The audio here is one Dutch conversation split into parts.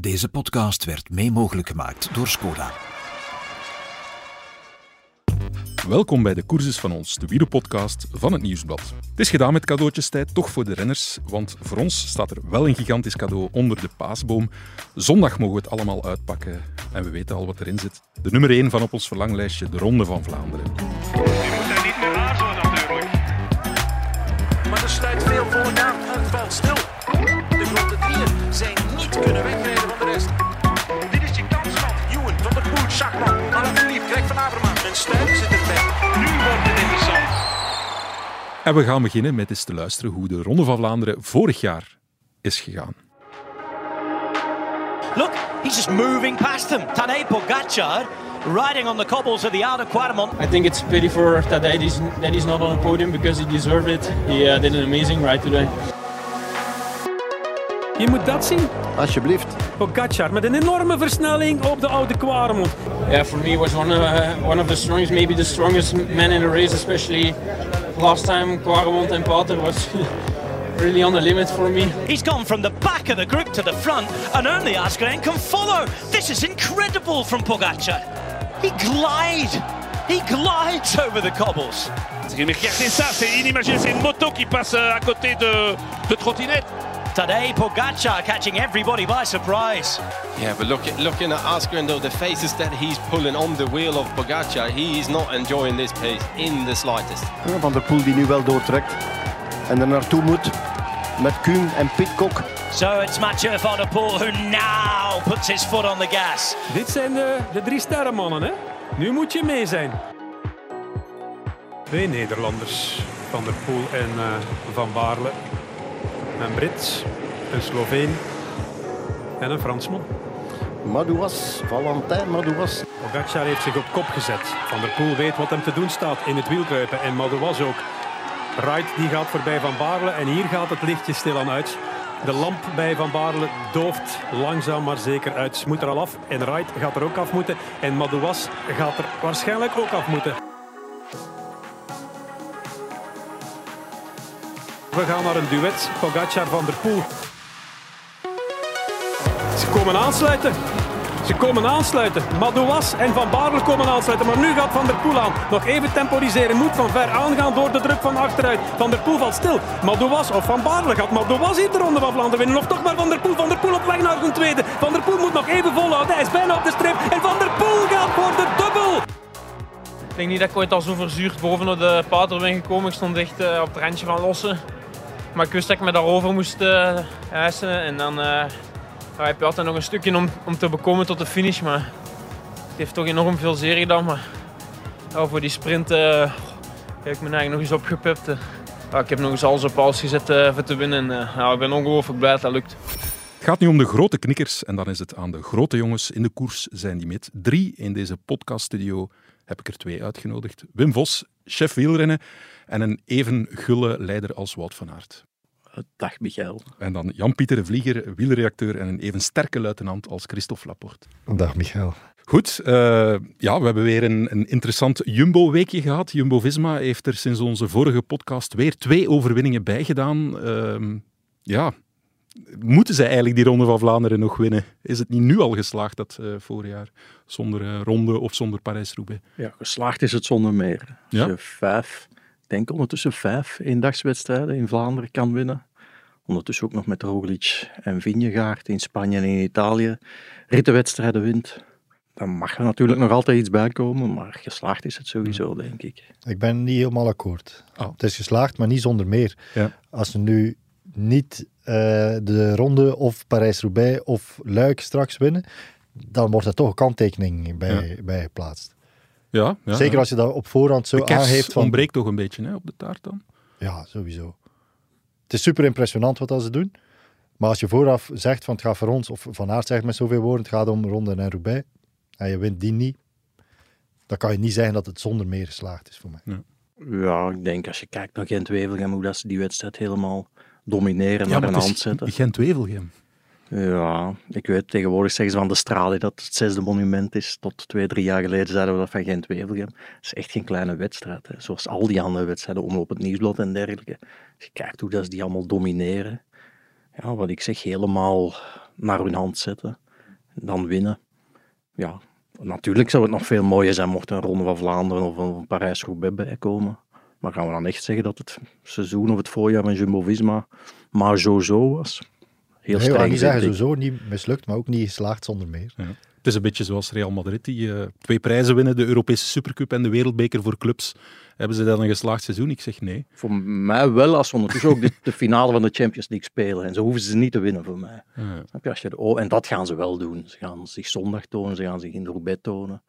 Deze podcast werd mee mogelijk gemaakt door Skoda. Welkom bij de Courses van ons, de wielerpodcast van het Nieuwsblad. Het is gedaan met cadeautjestijd, toch voor de renners, want voor ons staat er wel een gigantisch cadeau onder de paasboom. Zondag mogen we het allemaal uitpakken en we weten al wat erin zit. De nummer 1 van op ons verlanglijstje, de Ronde van Vlaanderen. En we gaan beginnen met eens te luisteren hoe de Ronde van Vlaanderen vorig jaar is gegaan. Look, he's just moving past him. Tadej Pogacar riding on the cobbles of the Oude Quaremont. I think it's pity for Tadej that he's, that he's not on the podium because he deserved it. He uh, did an amazing ride today. Je moet dat zien. Alsjeblieft. Pogacar met een enorme versnelling op de oude Quaremont. Yeah, for me was one of, uh, one of the strongest, maybe the strongest man in the race, especially last time Quaremont and Pater was really on the limit for me. He's gone from the back of the group to the front, and only Asgreen can follow. This is incredible from Pogacar. He glides. He glides over the cobbles. Regardez ça, c'est inimaginable. C'est une moto qui passe à côté de, de trottinette. Tadej Pogacar catching everybody by surprise. Yeah, but look at, looking at Asgren though, the faces that he's pulling on the wheel of Pogacar, he is not enjoying this pace in the slightest. Van der Poel die nu wel doortrekt en er naartoe moet met Kuhn en Pitcock. So it's Mathieu van der Poel who now puts his foot on the gas. Dit zijn de, de drie sterrenmannen, hè? Nu moet je mee zijn. Twee Nederlanders, Van der Poel en eh, Van Baarle. Een Brit, een Sloveen en een Fransman. Madouas, Valentin Madouas. Pogacar heeft zich op kop gezet. Van der Poel weet wat hem te doen staat in het wielkruipen en Madouas ook. Wright die gaat voorbij Van Baarle en hier gaat het lichtje stilaan uit. De lamp bij Van Baarle dooft langzaam maar zeker uit. Ze moet er al af en Wright gaat er ook af moeten. En Madouas gaat er waarschijnlijk ook af moeten. We gaan naar een duet. Pogacar van der Poel. Ze komen aansluiten. Ze komen aansluiten. Madouas en Van Baarle komen aansluiten. Maar nu gaat Van der Poel aan. Nog even temporiseren. Moet van ver aangaan door de druk van achteruit. Van der Poel valt stil. Madouas of Van Baarle gaat Madouas hier de ronde van Vlaanderen winnen. Nog toch maar Van der Poel. Van der Poel op weg naar een tweede. Van der Poel moet nog even volhouden. Hij is bijna op de streep. En Van der Poel gaat voor de dubbel. Ik denk niet dat ik ooit al zo verzuurd bovenop de Pater ben gekomen. Ik stond echt uh, op het randje van lossen. Maar ik wist dat ik me daarover moest uh, hijsen. En dan uh, ja, heb je altijd nog een stukje om, om te bekomen tot de finish. Maar het heeft toch enorm veel zeer gedaan. Maar voor die sprint uh, heb ik me eigenlijk nog eens opgepept. Ik heb nog eens alles op alles gezet voor te winnen. En ik ben ongelooflijk blij dat dat lukt. Het gaat nu om de grote knikkers en dan is het aan de grote jongens in de koers zijn die met. Drie in deze podcaststudio heb ik er twee uitgenodigd. Wim Vos, chef wielrennen en een even gulle leider als Wout van Aert. Dag Michael. En dan Jan-Pieter de Vlieger, wielredacteur en een even sterke luitenant als Christophe Laporte. Dag Michael. Goed, uh, ja, we hebben weer een, een interessant Jumbo-weekje gehad. Jumbo-Visma heeft er sinds onze vorige podcast weer twee overwinningen bij gedaan. Uh, ja, moeten zij eigenlijk die Ronde van Vlaanderen nog winnen? Is het niet nu al geslaagd, dat uh, voorjaar, zonder uh, Ronde of zonder Parijs-Roubaix? Ja, geslaagd is het zonder meer. Als Ja? je vijf, denk ondertussen vijf eendagswedstrijden in Vlaanderen kan winnen. Ondertussen ook nog met Roglic en Vingegaard in Spanje en in Italië rittenwedstrijden wint. Dan mag er natuurlijk nog altijd iets bij komen, maar geslaagd is het sowieso, denk ik. Ik ben niet helemaal akkoord. Oh. Het is geslaagd, maar niet zonder meer. Ja. Als ze nu niet uh, de ronde of Parijs-Roubaix of Luik straks winnen, dan wordt er toch een kanttekening bij, Ja. bij geplaatst. Ja, ja Zeker ja. als je dat op voorhand zo de kers aangeeft. Van, ontbreekt toch een beetje hè, op de taart dan? Ja, sowieso. Het is super impressionant wat dat ze doen. Maar als je vooraf zegt van het gaat voor ons, of Van Aert zegt met zoveel woorden, het gaat om Ronde en Roubaix, en je wint die niet, dan kan je niet zeggen dat het zonder meer geslaagd is voor mij. Ja, ik denk als je kijkt naar Gent-Wevelgem, hoe dat ze die wedstrijd helemaal domineren, Ja, naar een het hand zetten. Gent-Wevelgem. Ja, ik weet, tegenwoordig zeggen ze van de Strade dat het zesde monument is. Tot twee, drie jaar geleden zeiden we dat van Gent-Wevelgem. Het is echt geen kleine wedstrijd, hè. zoals al die andere wedstrijden, omloop het nieuwsblad en dergelijke. Als je kijkt hoe dat ze die allemaal domineren. Ja, wat ik zeg, helemaal naar hun hand zetten. dan winnen. Ja, natuurlijk zou het nog veel mooier zijn mocht een Ronde van Vlaanderen of een Parijs-Roubaix bijkomen. Maar gaan we dan echt zeggen dat het seizoen of het voorjaar van Jumbo-Visma maar zo-zo was? Heel Nee, streng niet zeggen sowieso niet mislukt, maar ook niet geslaagd zonder meer. Ja. Het is een beetje zoals Real Madrid, die eh, twee prijzen winnen, de Europese Supercup en de Wereldbeker voor clubs. Hebben ze dan een geslaagd seizoen? Ik zeg nee. Voor mij wel, als we ondertussen ook de, de finale van de Champions League spelen. En zo hoeven ze niet te winnen voor mij. Ja. Snap je? Als je oh, en dat gaan ze wel doen. Ze gaan zich zondag tonen, ze gaan zich in de Roubaix tonen.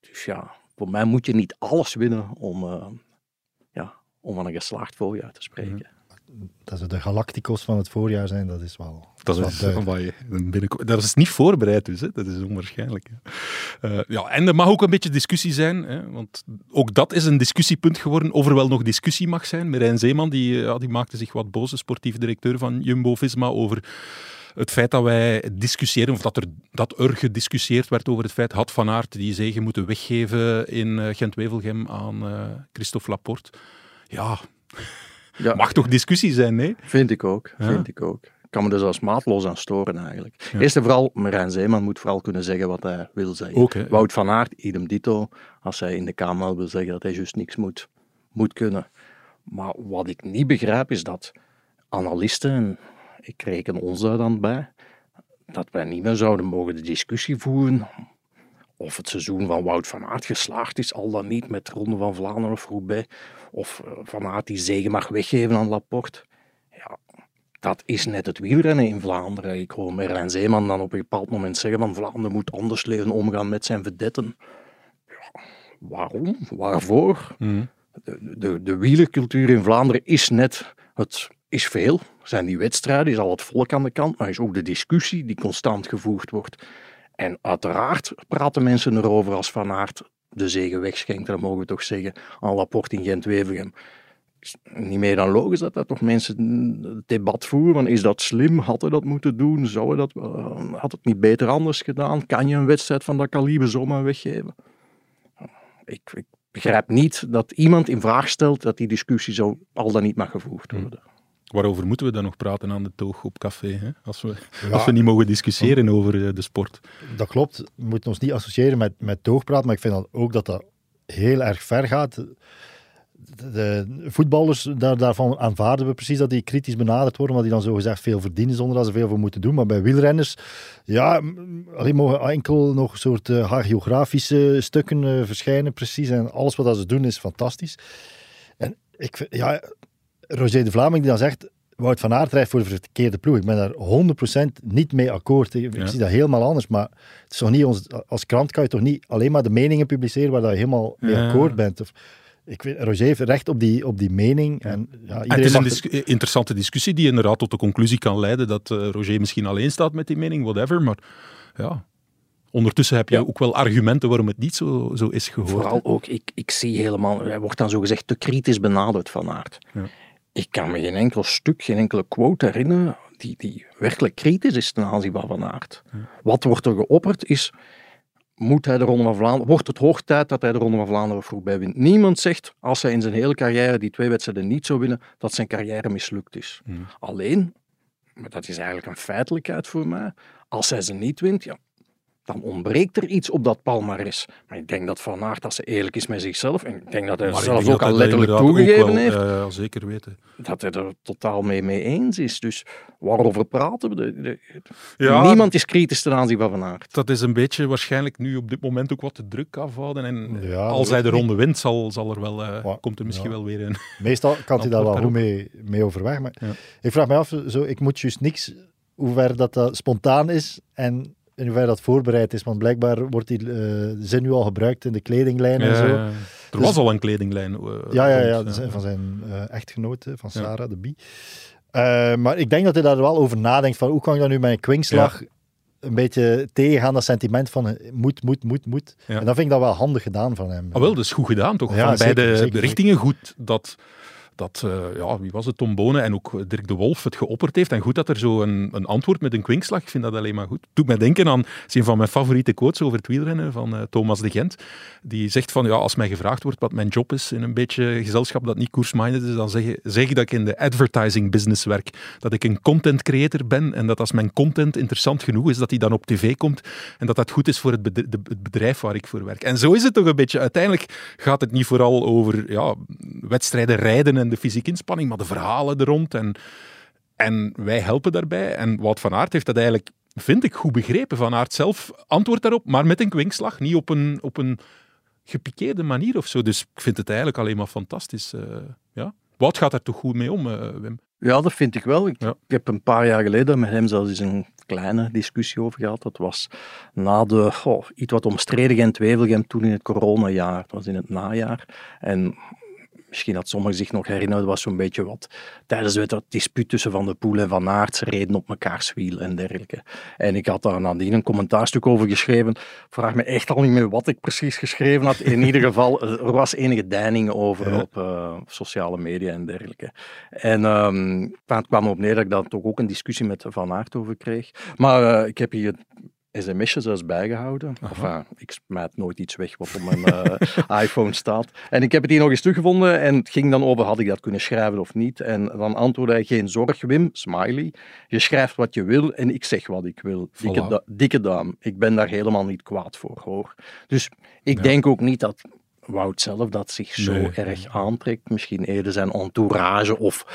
Dus ja, voor mij moet je niet alles winnen om, eh, ja, om van een geslaagd voorjaar te spreken. Dat ze de Galacticos van het voorjaar zijn, dat is wel, Dat is, dat is niet voorbereid dus, hè. dat is onwaarschijnlijk. hè. Eh, ja, en er mag ook een beetje discussie zijn, hè, want ook dat is een discussiepunt geworden, of er wel nog discussie mag zijn. Merijn Zeeman die, eh, ja, die maakte zich wat boos, de sportief directeur van Jumbo-Visma, over het feit dat wij discussiëren, of dat er, dat er gediscussieerd werd over het feit, had Van Aert die zegen moeten weggeven in eh, Gent-Wevelgem aan Christophe Laporte. Ja, Ja, mag toch discussie zijn, nee? Vind ik ook, Ja. vind ik ook. Ik kan me dus als maatloos aan storen eigenlijk. Ja. Eerst en vooral, Marijn Zeeman moet vooral kunnen zeggen wat hij wil zeggen. Wout van Aert, idem dito, als hij in de Kamer wil zeggen dat hij juist niks moet, moet kunnen. Maar wat ik niet begrijp is dat analisten, en ik reken ons daar dan bij, dat wij niet meer zouden mogen de discussie voeren of het seizoen van Wout van Aert geslaagd is, al dan niet met Ronde van Vlaanderen of Roubaix, of eh, Van Aert die zegen mag weggeven aan Laporte. Ja, dat is net het wielrennen in Vlaanderen. Ik hoor Merlijn Zeeman dan op een bepaald moment zeggen van Vlaanderen moet anders leren omgaan met zijn vedetten. Ja, waarom? Waarvoor? Mhm. De, de, de wielercultuur in Vlaanderen is net, het is veel. Zijn die wedstrijden, is al het volk aan de kant, maar is ook de discussie die constant gevoerd wordt. En uiteraard praten mensen erover als Van Aert de zegen wegschenkt, dat mogen we toch zeggen, aan Laporte in Gent-Wevelgem. Is Niet meer dan logisch dat dat toch mensen het debat voeren, is dat slim, had hij dat moeten doen, zou hij dat, eh, had het niet beter anders gedaan, kan je een wedstrijd van dat kaliber zomaar weggeven? Ik, ik begrijp niet dat iemand in vraag stelt dat die discussie zo al dan niet mag gevoerd worden. Waarover moeten we dan nog praten aan de toog op café? Hè? Als, we, Ja. als we niet mogen discussiëren over eh, de sport. Dat klopt. We moeten ons niet associëren met, met toogpraat, maar ik vind dat ook dat dat heel erg ver gaat. De, de voetballers, daar, daarvan aanvaarden we precies dat die kritisch benaderd worden, omdat die dan zogezegd veel verdienen zonder dat ze veel voor moeten doen. Maar bij wielrenners, ja, alleen mogen enkel nog een soort eh, hagiografische stukken eh, verschijnen, precies. En alles wat dat ze doen is fantastisch. En ik vind, ja, Roger de Vlaming die dan zegt, Wout van Aert rijdt voor de verkeerde ploeg. Ik ben daar 100% niet mee akkoord. Ik, Ja. zie dat helemaal anders, maar het is toch niet ons, als krant kan je toch niet alleen maar de meningen publiceren waar dat je helemaal mee Ja. akkoord bent. Of, ik weet, Roger heeft recht op die, op die mening. En, ja, En iedereen het is een interessante discussie die inderdaad tot de conclusie kan leiden dat eh, Roger misschien alleen staat met die mening, whatever. Maar ja, ondertussen heb je ook wel argumenten waarom het niet zo, zo is gehoord. Vooral ook, ik, ik zie helemaal, hij wordt dan zogezegd te kritisch benaderd van Aert. Ja. Ik kan me geen enkel stuk, geen enkele quote herinneren die, die werkelijk kritisch is ten aanzien van Van Aert. Wat wordt er geopperd is, moet hij de Ronde van Vlaanderen, wordt het hoog tijd dat hij de Ronde van Vlaanderen voorbij wint. Niemand zegt, als hij in zijn hele carrière die twee wedstrijden niet zou winnen, dat zijn carrière mislukt is. Alleen, maar dat is eigenlijk een feitelijkheid voor mij, als hij ze niet wint, ja, dan ontbreekt er iets op dat palmares. Maar ik denk dat Van Aert, als hij eerlijk is met zichzelf, en ik denk dat hij Maar zelf ook al letterlijk toegegeven wel, heeft, eh, ja, zeker weten. dat hij er totaal mee, mee eens is. Dus waarover praten we? De, de- Ja. Niemand is kritisch ten aanzien van Van Aert. Dat is een beetje waarschijnlijk nu op dit moment ook wat de druk afhouden. En Ja, als hij de ronde wint, zal, zal er wel, eh, komt er misschien ja. wel weer een. Meestal kan hij daar wel goed mee, mee overweg. Maar Ja. ik vraag me af, zo, ik moet juist niks, hoe ver dat, dat spontaan is en in hoeverre dat voorbereid is. Want blijkbaar wordt die eh, zin nu al gebruikt in de kledinglijn en zo. Er Dus- was al een kledinglijn. eh, Ja, ja, ja, rond, dat van zijn eh, echtgenote, van. Sarah, de Bie. Maar ik denk dat hij daar wel over nadenkt van hoe kan ik dat nu met een kwinkslag een beetje tegengaan, dat sentiment van moet, moet, moet, moet. Ja. En dat vind ik dan wel handig gedaan van hem. Ah, wel, dat is goed gedaan toch? Ja, Van zeker, beide zeker. richtingen goed dat, dat uh, ja, wie was het, Tom Bonen en ook Dirk de Wolf het geopperd heeft. En goed dat er zo een, een antwoord met een kwinkslag, ik vind dat alleen maar goed. Doet mij denken aan een van mijn favoriete quotes over het wielrennen van uh, Thomas de Gent. Die zegt van, ja, als mij gevraagd wordt wat mijn job is in een beetje gezelschap dat niet koersminded is, dan zeg, zeg dat ik in de advertising business werk. Dat ik een content creator ben en dat als mijn content interessant genoeg is, dat die dan op tv komt en dat dat goed is voor het bedrijf, het bedrijf waar ik voor werk. En zo is het toch een beetje. Uiteindelijk gaat het niet vooral over ja, wedstrijden rijden en de fysieke inspanning, maar de verhalen er rond. En, en wij helpen daarbij. En Wout van Aert heeft dat eigenlijk, vind ik, goed begrepen. Van Aert zelf antwoordt daarop, maar met een kwinkslag. Niet op een, op een gepikeerde manier of zo. Dus ik vind het eigenlijk alleen maar fantastisch. Uh, ja. Wout gaat daar toch goed mee om, uh, Wim? Ja, dat vind ik wel. Ik, ik, heb een paar jaar geleden met hem zelfs eens een kleine discussie over gehad. Dat was na de oh, iets wat omstreden Gent-Wevelgem toen in het coronajaar. Het was in het najaar. En misschien dat sommigen zich nog herinneren, was zo'n beetje wat tijdens het dispuut tussen Van der Poel en Van Aert, ze reden op mekaars wiel en dergelijke. En ik had daar nadien een commentaarstuk over geschreven. Vraag me echt al niet meer wat ik precies geschreven had. In ieder geval, er was enige deining over op uh, sociale media en dergelijke. En um, het kwam erop neer dat ik daar toch ook een discussie met Van Aert over kreeg. Maar uh, ik heb hier sms'jes zelfs bijgehouden. Enfin, ik smijt nooit iets weg wat op mijn uh, iPhone staat. En ik heb het hier nog eens teruggevonden en het ging dan over had ik dat kunnen schrijven of niet. En dan antwoordde hij geen zorg Wim, smiley. Je schrijft wat je wil en ik zeg wat ik wil. Dikke, da dikke duim. Ik ben daar helemaal niet kwaad voor hoor. Dus ik denk ook niet dat Wout zelf dat zich zo erg aantrekt. Misschien eerder zijn entourage of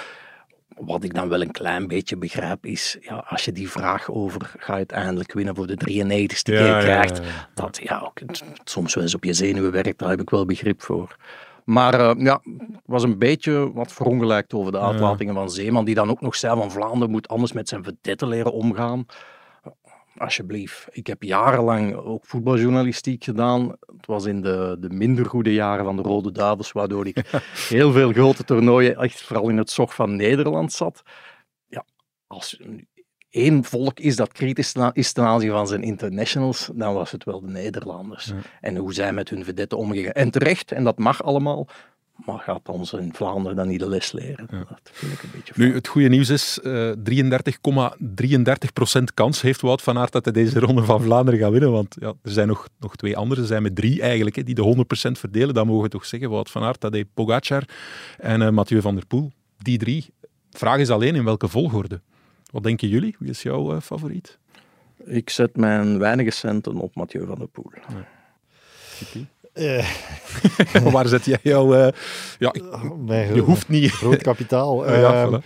wat ik dan wel een klein beetje begrijp is, ja, als je die vraag over ga je uiteindelijk winnen voor de 93ste keer krijgt, dat ja, ook, soms wel eens op je zenuwen werkt, daar heb ik wel begrip voor. Maar uh, ja, was een beetje wat verongelijkt over de uitlatingen van Zeeman, die dan ook nog zei van Vlaanderen moet anders met zijn vedetten leren omgaan alsjeblieft. Ik heb jarenlang ook voetbaljournalistiek gedaan. Het was in de, de minder goede jaren van de Rode Duivels, waardoor ik heel veel grote toernooien, echt vooral in het zog van Nederland zat. Ja, als één volk is dat kritisch is ten aanzien van zijn internationals, dan was het wel de Nederlanders. En hoe zij met hun vedetten omgegaan. En terecht, en dat mag allemaal, maar gaat ons in Vlaanderen dan niet de les leren? Dat vind ik een beetje Nu, het goede nieuws is, uh, 33,33% kans heeft Wout van Aert dat hij deze ronde van Vlaanderen gaat winnen. Want ja, er zijn nog, nog twee anderen, er zijn met drie eigenlijk, hè, die de 100% verdelen. Dat mogen we toch zeggen. Wout van Aert, Tadej Pogacar en uh, Mathieu van der Poel. Die drie. De vraag is alleen in welke volgorde. Wat denken jullie? Wie is jouw uh, favoriet? Ik zet mijn weinige centen op Mathieu van der Poel. Ja. Uh. Waar zet jij jouw... Uh, ja, je hoeft niet... Groot kapitaal. ja, uh,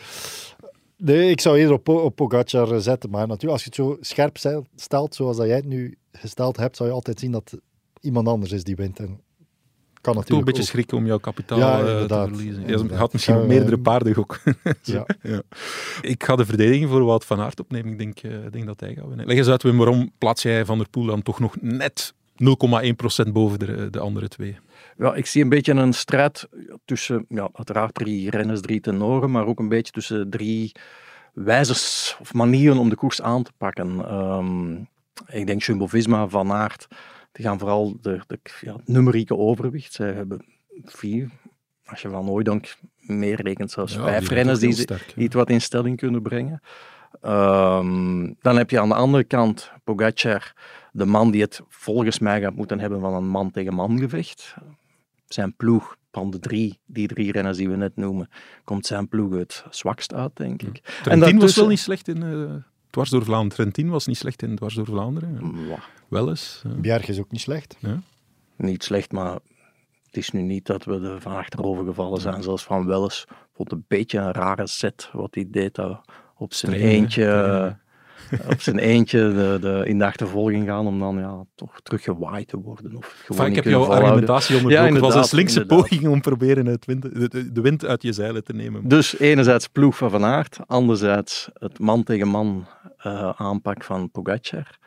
nee, ik zou eerder op, op Pogacar zetten. Maar natuurlijk, als je het zo scherp stelt, zoals dat jij het nu gesteld hebt, zou je altijd zien dat iemand anders is die wint. En kan natuurlijk Toch een beetje ook. schrik om jouw kapitaal ja, te verliezen. Je had misschien uh, meerdere paarden ook. ja. ja. Ik ga de verdediging voor Wout van Aert opnemen. Ik denk, uh, denk dat hij gaat winnen. Leg eens uit, Wim, waarom plaats jij Van der Poel dan toch nog net 0,1% boven de, de andere twee. Ja, ik zie een beetje een strijd tussen, ja, uiteraard drie renners, drie tenoren, maar ook een beetje tussen drie wijzes of manieren om de koers aan te pakken. Um, ik denk Jumbo-Visma, Van Aert, die gaan vooral de, de ja, numerieke overwicht. Zij hebben vier, als je van Ooidank meer rekent, zelfs ja, vijf renners die sterk, iets wat in stelling kunnen brengen. Um, dan heb je aan de andere kant Pogacar, de man die het volgens mij gaat moeten hebben van een man tegen man gevecht. Zijn ploeg van de drie, die drie renners die we net noemen, komt zijn ploeg het zwakst uit, denk ik. Ja. Trentin en was wel niet slecht in uh, dwars door Vlaanderen. Trentin was niet slecht in dwars door Vlaanderen. Ja. Wel eens. Uh. Bjerg is ook niet slecht. Ja. Niet slecht, maar het is nu niet dat we er van achterover gevallen zijn. Zelfs van Welles vond een beetje een rare set wat hij deed op zijn Trainen, eentje. Trainen op zijn eentje de, de, in de achtervolging gaan om dan ja, toch terug gewaaid te worden. Of gewoon ik heb jouw argumentatie onderbroken. Ja, het was een slinkse poging om proberen het wind, de, de, wind uit je zeilen te nemen. Dus enerzijds ploeg van Van Aert, anderzijds het man tegen man uh, aanpak van Pogacar.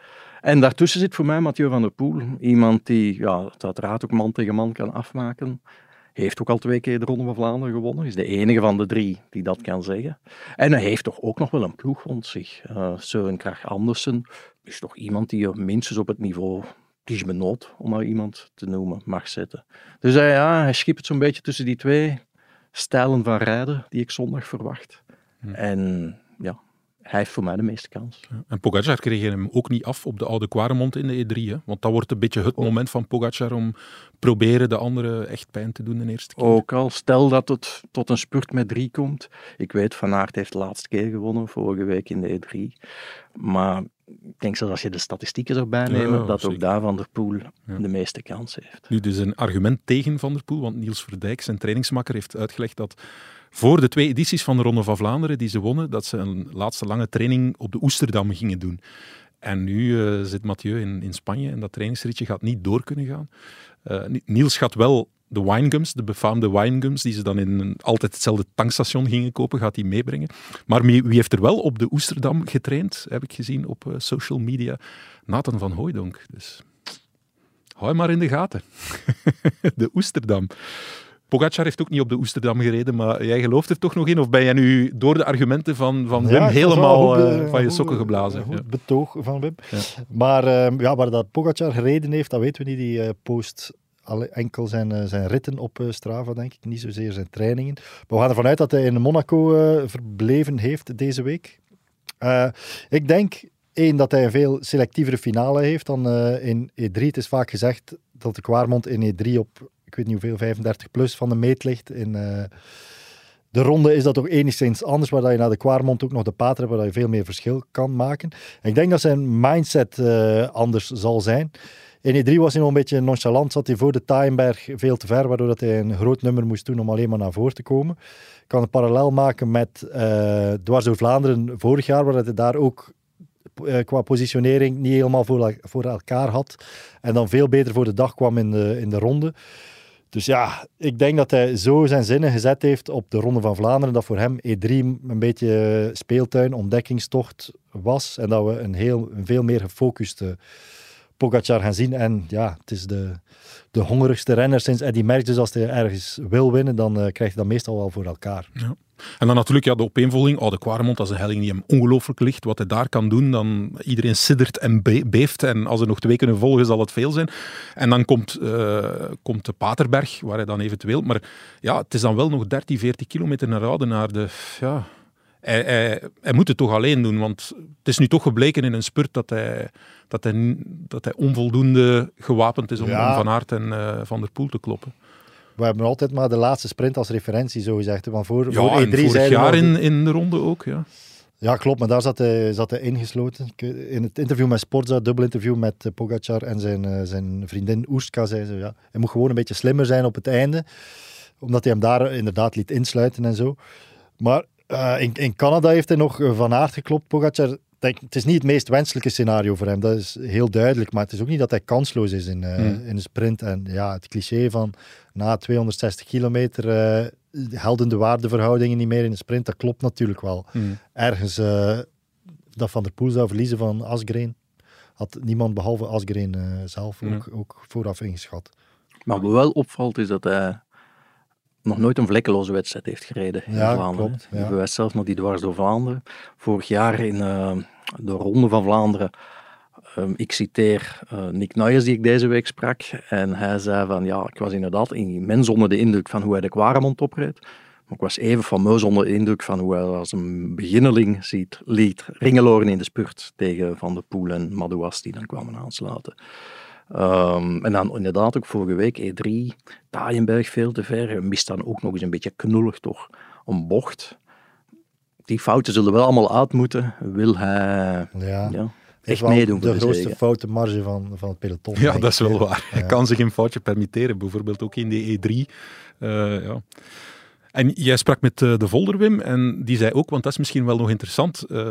En daartussen zit voor mij Mathieu van der Poel, iemand die ja, het uiteraard ook man tegen man kan afmaken. Heeft ook al twee keer de Ronde van Vlaanderen gewonnen. Is de enige van de drie die dat kan zeggen. En hij heeft toch ook nog wel een ploeg rond zich. Uh, Søren Krach Andersen is toch iemand die je minstens op het niveau Tige om maar iemand te noemen, mag zetten. Dus uh, ja, hij schipt het zo'n beetje tussen die twee. stijlen van rijden die ik zondag verwacht. Hm. En ja, hij heeft voor mij de meeste kans. En Pogacar kreeg hem ook niet af op de oude Quaremont in de E3. Hè? Want dat wordt een beetje het moment van Pogacar om proberen de anderen echt pijn te doen de eerste keer. Ook al stel dat het tot een spurt met drie komt. Ik weet, Van Aert heeft de laatste keer gewonnen, vorige week in de E3. Maar ik denk zelfs als je de statistieken erbij ja, dat zeker. ook daar Van der Poel Ja. de meeste kans heeft. Nu, dus een argument tegen Van der Poel, want Niels Verdijk, zijn trainingsmakker, heeft uitgelegd dat voor de twee edities van de Ronde van Vlaanderen die ze wonnen, dat ze een laatste lange training op de Oesterdam gingen doen. En nu eh, zit Mathieu in, in Spanje en dat trainingsritje gaat niet door kunnen gaan. Eh, Ni- Niels gaat wel de winegums, de befaamde winegums, die ze dan in altijd hetzelfde tankstation gingen kopen, gaat hij meebrengen. Maar wie, heeft er wel op de Oesterdam getraind, heb ik gezien op eh, social media? Nathan van Hooijdonk. Dus hou maar in de gaten. de Oesterdam. Pogacar heeft ook niet op de Oesterdam gereden, maar jij gelooft er toch nog in? Of ben jij nu door de argumenten van, van Wim Ja, helemaal goed, eh, eh, van je sokken geblazen? Goed betoog van Wim. Ja. Maar ehm, ja, waar dat Pogacar gereden heeft, dat weten we niet. Die eh, post alle, enkel zijn, zijn ritten op Strava, denk ik. Niet zozeer zijn trainingen. Maar we gaan ervan uit dat hij in Monaco verbleven heeft deze week. Ik denk, één, dat hij een veel selectievere finale heeft dan in E3. Het is vaak gezegd dat de Kwaarmond in E3 op, weet niet hoeveel, 35 plus van de meet ligt. In eh, de ronde is dat toch enigszins anders, waar je naar de Kwaarmond ook nog de pater hebt, waar je veel meer verschil kan maken. En ik denk dat zijn mindset eh, anders zal zijn. In E3 was hij nog een beetje nonchalant, zat hij voor de Taaienberg veel te ver, waardoor dat hij een groot nummer moest doen om alleen maar naar voren te komen. Ik kan een parallel maken met eh Dwars door Vlaanderen vorig jaar, waar dat hij daar ook qua positionering niet helemaal voor, voor elkaar had. En dan veel beter voor de dag kwam in de, in de ronde. Dus ja, ik denk dat hij zo zijn zinnen gezet heeft op de Ronde van Vlaanderen, dat voor hem E3 een beetje speeltuin, ontdekkingstocht was. En dat we een, heel, een veel meer gefocuste Pogacar gaan zien. En ja, het is de, de hongerigste renner sinds Eddy Merckx. Dus als hij ergens wil winnen, dan eh, krijgt hij dat meestal wel voor elkaar. Ja. En dan natuurlijk ja, de opeenvolging. Oh, de Quaremont, dat is een helling die hem ongelooflijk ligt. Wat hij daar kan doen, dan iedereen siddert en be- beeft. En als er nog twee kunnen volgen, zal het veel zijn. En dan komt, eh, komt de Paterberg, waar hij dan eventueel... Maar ja, het is dan wel nog 13, 14 kilometer naar Oudenaarde. Ja, hij, hij, hij moet het toch alleen doen, want het is nu toch gebleken in een spurt dat hij, dat hij, dat hij onvoldoende gewapend is om, Ja. om Van Aert en eh, Van der Poel te kloppen. We hebben altijd maar de laatste sprint als referentie, zo gezegd. Want voor, Ja, voor en E3 vorig zeiden we jaar in, in de ronde ook, ja. Ja, klopt, maar daar zat hij, zat hij ingesloten. In het interview met Sportza, dubbel interview met eh, Pogacar en zijn, eh, zijn vriendin Oestka, zei ze, ja, hij moet gewoon een beetje slimmer zijn op het einde, omdat hij hem daar inderdaad liet insluiten en zo. Maar eh, in, in Canada heeft hij nog eh, Van Aert geklopt, Pogacar. Denk, het is niet het meest wenselijke scenario voor hem, dat is heel duidelijk, maar het is ook niet dat hij kansloos is in, eh, Hmm. in de sprint. En ja, het cliché van na 260 kilometer eh helden de waardeverhoudingen niet meer in de sprint, dat klopt natuurlijk wel Hmm. ergens eh, dat Van der Poel zou verliezen van Asgreen. Had niemand behalve Asgreen eh, zelf Ja. ook, ook vooraf ingeschat. Maar wat wel opvalt is dat hij nog nooit een vlekkeloze wedstrijd heeft gereden in Ja, Vlaanderen. klopt, ja. Bewijst zelfs nog die dwars door Vlaanderen. Vorig jaar in eh, de Ronde van Vlaanderen, ehm, ik citeer eh, Nick Nuyers die ik deze week sprak, en hij zei van ja, ik was inderdaad immens onder de indruk van hoe hij de Quaremont opreed. Maar ik was even fameus onder de indruk van hoe hij als een beginneling ziet, liet ringeloren in de spurt tegen Van der Poel en Madouas die dan kwamen aansluiten. Ehm, en dan inderdaad ook vorige week E3, Taaienberg veel te ver, mist dan ook nog eens een beetje knullig toch een bocht. Die fouten zullen wel allemaal uit moeten, wil hij Ja. ja, is echt wel meedoen voor de de grootste zege. foute marge van, van het peloton. Ja, dat is wel waar. Hij Ja. kan zich een foutje permitteren, bijvoorbeeld ook in de E3. Eh, ja. En jij sprak met eh, de Volder, Wim, en die zei ook, want dat is misschien wel nog interessant, eh,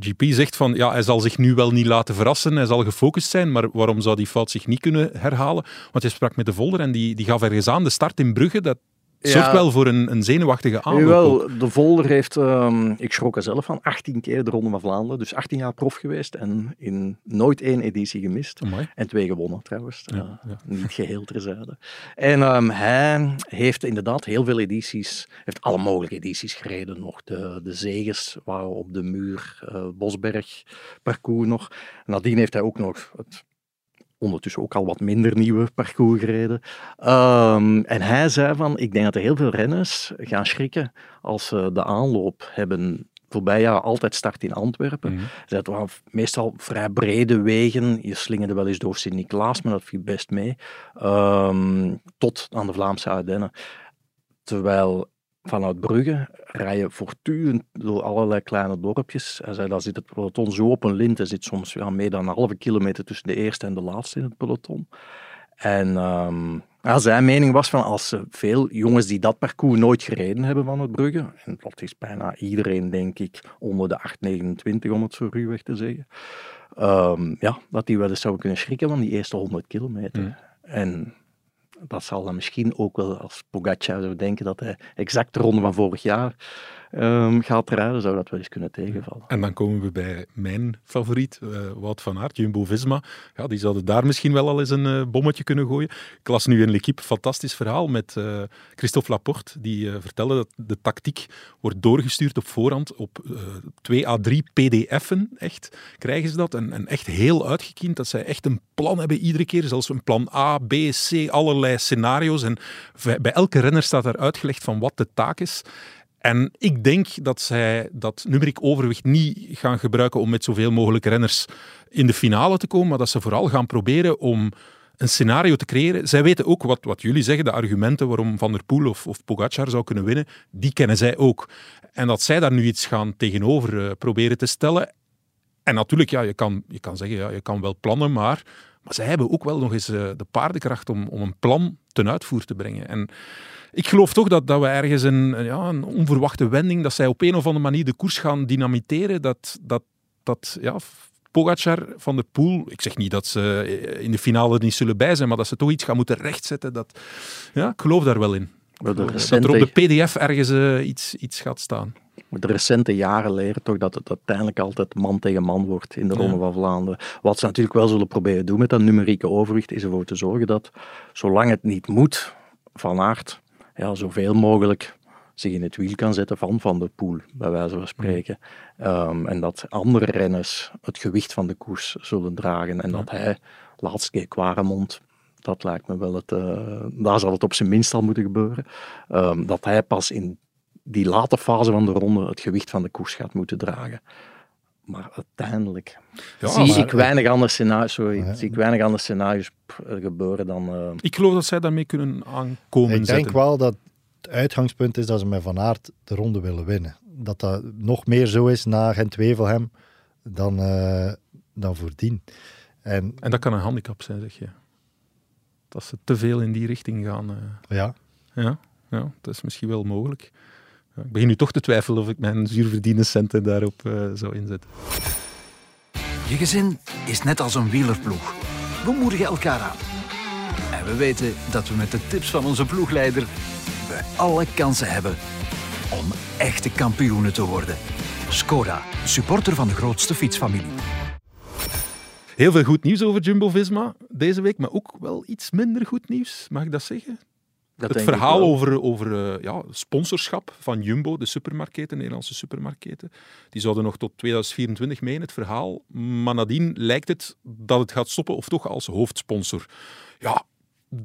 GP zegt van, ja, hij zal zich nu wel niet laten verrassen, hij zal gefocust zijn, maar waarom zou die fout zich niet kunnen herhalen? Want jij sprak met de Volder en die, die gaf ergens aan, de start in Brugge, dat zorgt Ja. wel voor een, een zenuwachtige aanloop. Jawel, de Volder heeft, ehm, ik schrok er zelf van, 18 keer de Ronde van Vlaanderen. Dus 18 jaar prof geweest en in nooit één editie gemist. Amai. En twee gewonnen trouwens. Ja, Eh, ja. Niet geheel terzijde. En ehm, hij heeft inderdaad heel veel edities, heeft alle mogelijke edities gereden. Nog de, de zeges waren op de muur, eh, Bosberg, parcours nog. Nadien heeft hij ook nog het ondertussen ook al wat minder nieuwe parcours gereden. Ehm, en hij zei van, ik denk dat er heel veel renners gaan schrikken als ze de aanloop hebben voorbij jaar altijd start in Antwerpen. Mhm. Het waren meestal vrij brede wegen. Je slingerde wel eens door Sint-Niklaas, maar dat viel best mee. Ehm, tot aan de Vlaamse Ardennen. Terwijl vanuit Brugge rij je voortdurend door allerlei kleine dorpjes. Hij zei, daar zit het peloton zo op een lint. Er zit soms ja, meer dan een halve kilometer tussen de eerste en de laatste in het peloton. En ja, zijn mening was van als veel jongens die dat parcours nooit gereden hebben van het Brugge, en dat is bijna iedereen denk ik onder de 8,29 om het zo ruwweg te zeggen, ehm, ja, dat die wel eens zouden kunnen schrikken van die eerste 100 kilometer. Mm. En dat zal dan misschien ook wel als Pogacar zou denken dat hij exact de ronde van vorig jaar ehm, gaat rijden, zou dat wel eens kunnen tegenvallen. En dan komen we bij mijn favoriet, eh, Wout van Aert, Jumbo-Visma. Ja, die zouden daar misschien wel al eens een eh, bommetje kunnen gooien. Ik las nu in L'Equipe fantastisch verhaal met eh, Christophe Laporte, die vertelde dat de tactiek wordt doorgestuurd op voorhand op eh, 2 à 3 pdf'en, echt, krijgen ze dat. En, en echt heel uitgekiend, dat zij echt een plan hebben iedere keer, zelfs een plan A, B, C, allerlei scenario's. En bij elke renner staat daar uitgelegd van wat de taak is. En ik denk dat zij dat numeriek overwicht niet gaan gebruiken om met zoveel mogelijk renners in de finale te komen, maar dat ze vooral gaan proberen om een scenario te creëren. Zij weten ook wat, wat jullie zeggen, de argumenten waarom Van der Poel of, of Pogacar zou kunnen winnen, die kennen zij ook. En dat zij daar nu iets gaan tegenover eh, proberen te stellen. En natuurlijk, ja, je kan, je kan zeggen, ja, je kan wel plannen, maar, maar zij hebben ook wel nog eens eh, de paardenkracht om, om een plan ten uitvoer te brengen. En ik geloof toch dat, dat we ergens een, ja, een onverwachte wending, dat zij op een of andere manier de koers gaan dynamiteren, dat, dat, dat ja, Pogacar, Van der Poel, ik zeg niet dat ze in de finale er niet zullen bij zijn, maar dat ze toch iets gaan moeten rechtzetten. Dat, ja, ik geloof daar wel in. De Dat er op de pdf ergens eh, iets, iets gaat staan. De recente jaren leren toch dat het uiteindelijk altijd man tegen man wordt in de Ja. Ronde van Vlaanderen. Wat ze natuurlijk wel zullen proberen doen met dat numerieke overwicht, is ervoor te zorgen dat, zolang het niet moet, Van Aert ja, zoveel mogelijk zich in het wiel kan zetten van Van der Poel, bij wijze van spreken. Ehm, en dat andere renners het gewicht van de koers zullen dragen. En dat hij, laatste keer Quaremont, dat lijkt me wel het... eh, daar zal het op zijn minst al moeten gebeuren. Ehm, dat hij pas in die late fase van de ronde het gewicht van de koers gaat moeten dragen. Maar uiteindelijk Ja, zie maar- ik weinig andere scenario's, sorry, zie ik weinig andere scenario's gebeuren dan... eh, Ik geloof dat zij daarmee kunnen aankomen Ik denk wel dat het uitgangspunt is dat ze met Van Aert de ronde willen winnen. Dat dat nog meer zo is na Gent-Wevelgem dan, eh, dan voordien. En, En dat kan een handicap zijn, zeg je. Dat ze te veel in die richting gaan. eh. ja, Ja, ja, dat is misschien wel mogelijk. Ja, ik begin nu toch te twijfelen of ik mijn zuurverdiende centen daarop eh, zou inzetten. Je gezin is net als een wielerploeg. We moedigen elkaar aan. En we weten dat we met de tips van onze ploegleider we alle kansen hebben om echte kampioenen te worden. Skoda, supporter van de grootste fietsfamilie. Heel veel goed nieuws over Jumbo-Visma deze week, maar ook wel iets minder goed nieuws, mag ik dat zeggen? Dat het verhaal over, over eh, ja, sponsorschap van Jumbo, de supermarketen, de Nederlandse supermarketen, die zouden nog tot 2024 mee in het verhaal. Maar nadien lijkt het dat het gaat stoppen, of toch als hoofdsponsor. Ja,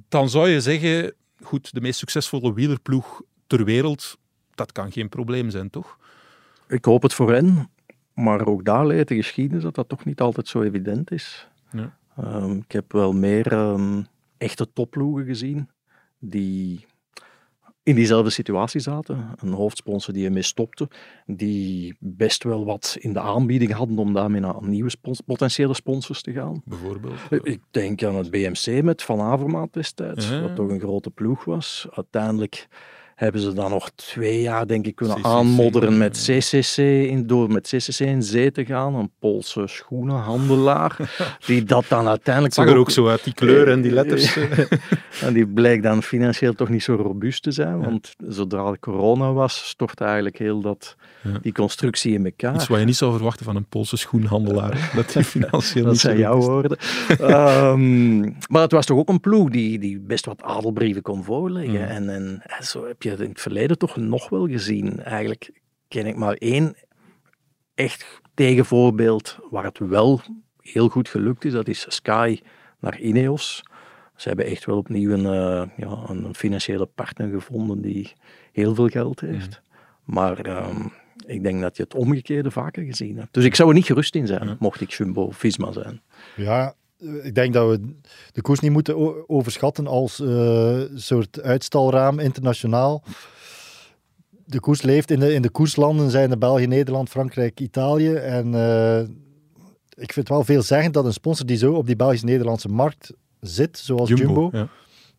dan zou je zeggen, goed, de meest succesvolle wielerploeg ter wereld, dat kan geen probleem zijn, toch? Ik hoop het voor hen, maar ook daar leert de geschiedenis dat dat toch niet altijd zo evident is. Ja. Ehm, ik heb wel meer ehm, echte topploegen gezien die in diezelfde situatie zaten. Een hoofdsponsor die ermee stopte, die best wel wat in de aanbieding hadden om daarmee naar nieuwe spons- potentiële sponsors te gaan. Bijvoorbeeld. Ik denk aan het BMC met Van Avermaat destijds, Ja. wat toch een grote ploeg was. Uiteindelijk hebben ze dan nog twee jaar, denk ik, kunnen CCC, aanmodderen met CCC, in, door met CCC in zee te gaan. Een Poolse schoenenhandelaar, die dat dan uiteindelijk... Het zag er ook zo uit, die kleur en die letters. en die bleek dan financieel toch niet zo robuust te zijn, want zodra de corona was, stortte eigenlijk heel dat, Ja. die constructie in elkaar. Iets wat je niet zou verwachten van een Poolse schoenhandelaar. Dat die financieel Dat niet zo zijn jouw woorden. Ehm, maar het was toch ook een ploeg die, die best wat adelbrieven kon voorleggen. Mm. En, en, en zo heb je het in het verleden toch nog wel gezien. Eigenlijk ken ik maar één echt tegenvoorbeeld waar het wel heel goed gelukt is. Dat is Sky naar Ineos. Ze hebben echt wel opnieuw een, uh, ja, een financiële partner gevonden die heel veel geld heeft. Maar um, ik denk dat je het omgekeerde vaker gezien hebt. Dus ik zou er niet gerust in zijn, mocht ik Jumbo-Visma zijn. Ja, ik denk dat we de koers niet moeten overschatten als uh, soort uitstalraam internationaal. De koers leeft in de, in de koerslanden, zijn de België, Nederland, Frankrijk, Italië. En uh, ik vind het wel veel zeggen dat een sponsor die zo op die Belgisch-Nederlandse markt zit, zoals Jumbo, Jumbo ja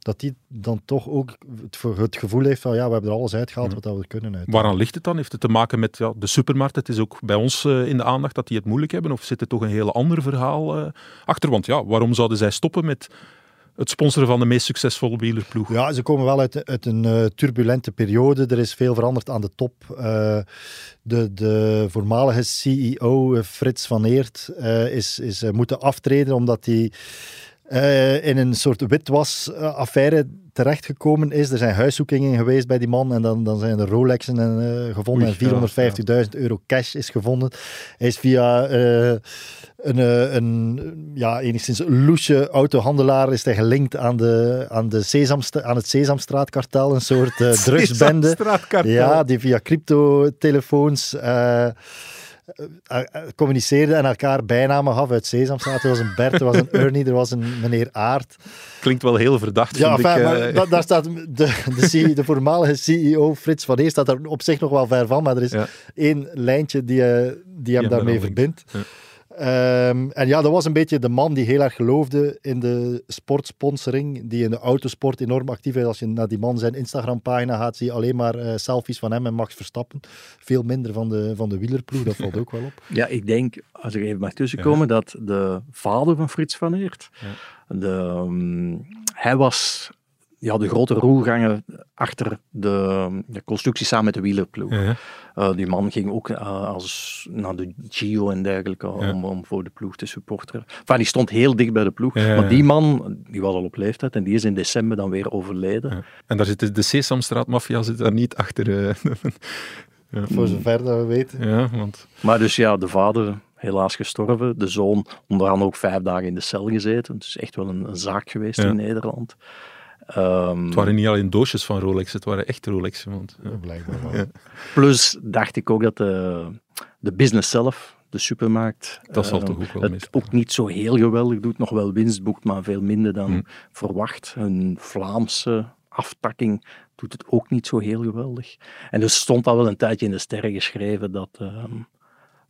dat die dan toch ook het, het, gevoel heeft van ja, we hebben er alles uitgehaald wat we kunnen uit. Waaraan ligt het dan? Heeft het te maken met ja, de supermarkt? Het is ook bij ons uh, in de aandacht dat die het moeilijk hebben? Of zit er toch een heel ander verhaal uh, achter? Want ja, waarom zouden zij stoppen met het sponsoren van de meest succesvolle wielerploeg? Ja, ze komen wel uit, uit een uh, turbulente periode. Er is veel veranderd aan de top. de, de voormalige CEO, Frits van Eert, is, is moeten aftreden omdat hij uh, in een soort witwasaffaire terechtgekomen is. Er zijn huiszoekingen geweest bij die man en dan, dan zijn er Rolexen en, uh, gevonden en 450.000 euro cash is gevonden. Hij is via uh, een, een ja, enigszins loesje autohandelaar is hij gelinkt aan, de, aan, de aan het Sesamstraatkartel, een soort drugsbende. Ja, die via cryptotelefoons uh, communiceerden en elkaar bijnamen gaf uit Sesamstraat. Er was een Bert, er was een Ernie, er was een meneer Aard. Klinkt wel heel verdacht, ja, vind enfin, ik. Maar, daar staat de, de, de, voormalige CEO Frits van Eer staat er op zich nog wel ver van, maar er is één lijntje die, die hem daarmee verbindt. Ja. Um, en ja, dat was een beetje de man die heel erg geloofde in de sportsponsoring, die in de autosport enorm actief is. Als je naar die man zijn Instagram-pagina gaat, zie je alleen maar uh, selfies van hem en Max Verstappen. Veel minder van de, van de wielerploeg, dat valt ook wel op. Ja, ik denk, als ik even mag tussenkomen, ja. dat de vader van Frits van Eert, ja. de, um, hij was ja, de grote roelgangen achter de, de, constructie samen met de wielerploeg. Ja. Uh, die man ging ook uh, als, naar de Gio en dergelijke ja. om, om, voor de ploeg te supporteren. Enfin, die stond heel dicht bij de ploeg. Ja, maar die man, die was al op leeftijd en die is in december dan weer overleden. En daar zit de, de Sesamstraat-maffia zit daar niet achter. Uh, Voor zover dat we weten. Ja, want... Maar dus ja, de vader helaas gestorven. De zoon onder andere ook vijf dagen in de cel gezeten. Het is echt wel een, een zaak geweest in Nederland. Um, het waren niet alleen doosjes van Rolex, het waren echt Rolex. Want, ja. Blijkbaar wel. Ja. Plus dacht ik ook dat de, de business zelf, de supermarkt, dat zal uh, toch ook wel het ook niet zo heel geweldig doet. Nog wel winst boekt, maar veel minder dan hm. verwacht. Een Vlaamse aftakking doet het ook niet zo heel geweldig. En dus stond al wel een tijdje in de sterren geschreven dat, uh,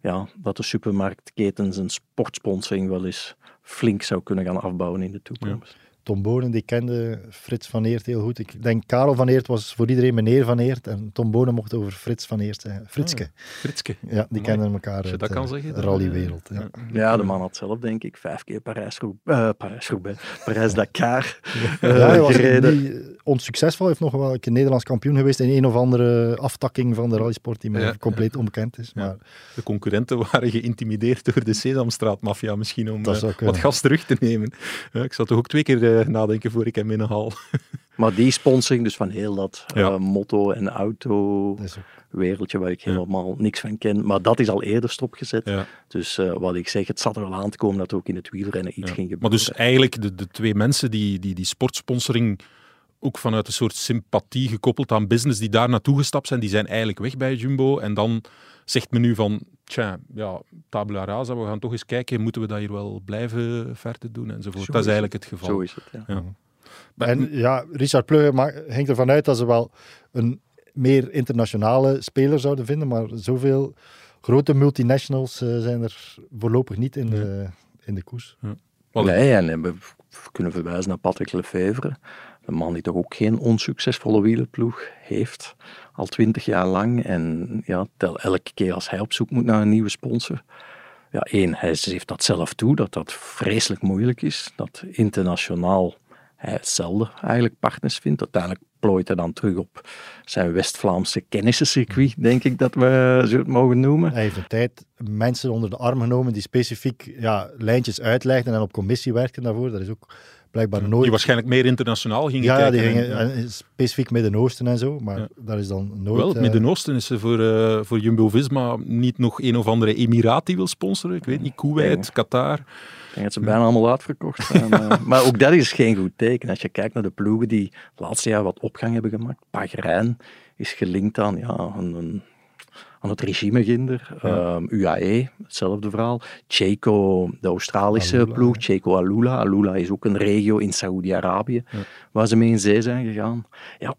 ja, dat de supermarktketens een sportsponsoring wel eens flink zou kunnen gaan afbouwen in de toekomst. Ja. Tom Bonen, die kende Frits van Eert heel goed. Ik denk Karel van Eert was voor iedereen meneer van Eert. En Tom Bonen mocht over Frits van Eert zeggen. Fritske. Ah, Fritske. Ja, die kenden elkaar uit dat kan zeggen, de rallywereld. Ja. ja, de man had zelf denk ik vijf keer Parijs-Dakar uh, Parijs Parijs uh, ja, hij was gereden. onsuccesvol. Hij heeft nog wel een Nederlands kampioen geweest in een of andere aftakking van de rallysport die mij compleet onbekend is. Maar... De concurrenten waren geïntimideerd door de Sesamstraat-mafia misschien om uh, wat gas terug te nemen. ik zat toch ook twee keer nadenken voor ik hem binnenhaal. Maar die sponsoring, dus van heel dat ja. uh, motto- en auto-wereldje waar ik helemaal niks van ken, maar dat is al eerder stopgezet. Ja. Dus uh, wat ik zeg, het zat er wel aan te komen dat er ook in het wielrennen iets ging gebeuren. Maar dus eigenlijk de, de twee mensen die die, die sportsponsoring ook vanuit een soort sympathie gekoppeld aan business die daar naartoe gestapt zijn, die zijn eigenlijk weg bij Jumbo. En dan zegt men nu van, tja, ja, tabula rasa, we gaan toch eens kijken, moeten we dat hier wel blijven verder doen enzovoort. Zo dat is eigenlijk het geval. Zo is het, ja. ja. En ja, Richard Plugge ging ervan uit dat ze wel een meer internationale speler zouden vinden, maar zoveel grote multinationals uh, zijn er voorlopig niet in, de, in de koers. Ja. Nee, en we kunnen verwijzen naar Patrick Lefevre, een man die toch ook geen onsuccesvolle wielerploeg heeft, al twintig jaar lang. En ja, tel elke keer als hij op zoek moet naar een nieuwe sponsor. Ja, één, hij geeft dat zelf toe, dat dat vreselijk moeilijk is. Dat internationaal hij hetzelfde eigenlijk partners vindt. Uiteindelijk plooit hij dan terug op zijn West-Vlaamse kennissencircuit, denk ik dat we zo het mogen noemen. Hij heeft een tijd mensen onder de arm genomen die specifiek ja, lijntjes uitlegden en op commissie werkten daarvoor. Dat is ook blijkbaar nooit... Die waarschijnlijk meer internationaal gingen ja, kijken. Ja, die gingen en, specifiek Midden-Oosten en zo, maar ja. daar is dan nooit... Wel, het uh... Midden-Oosten is voor, uh, voor Jumbo-Visma niet nog een of andere Emiraat die wil sponsoren. Ik weet niet, Kuwait, Qatar... denk dat ze bijna allemaal uitverkocht zijn. eh. maar ook dat is geen goed teken. Als je kijkt naar de ploegen die het laatste jaar wat opgang hebben gemaakt. Pagrijn is gelinkt aan, ja, een, een- aan het regime ginder. Ehm, UAE, hetzelfde verhaal. Checo, de Australische Alula, ploeg. Checo Alula. Alula is ook een regio in Saoedi-Arabië waar ze mee in zee zijn gegaan. Ja,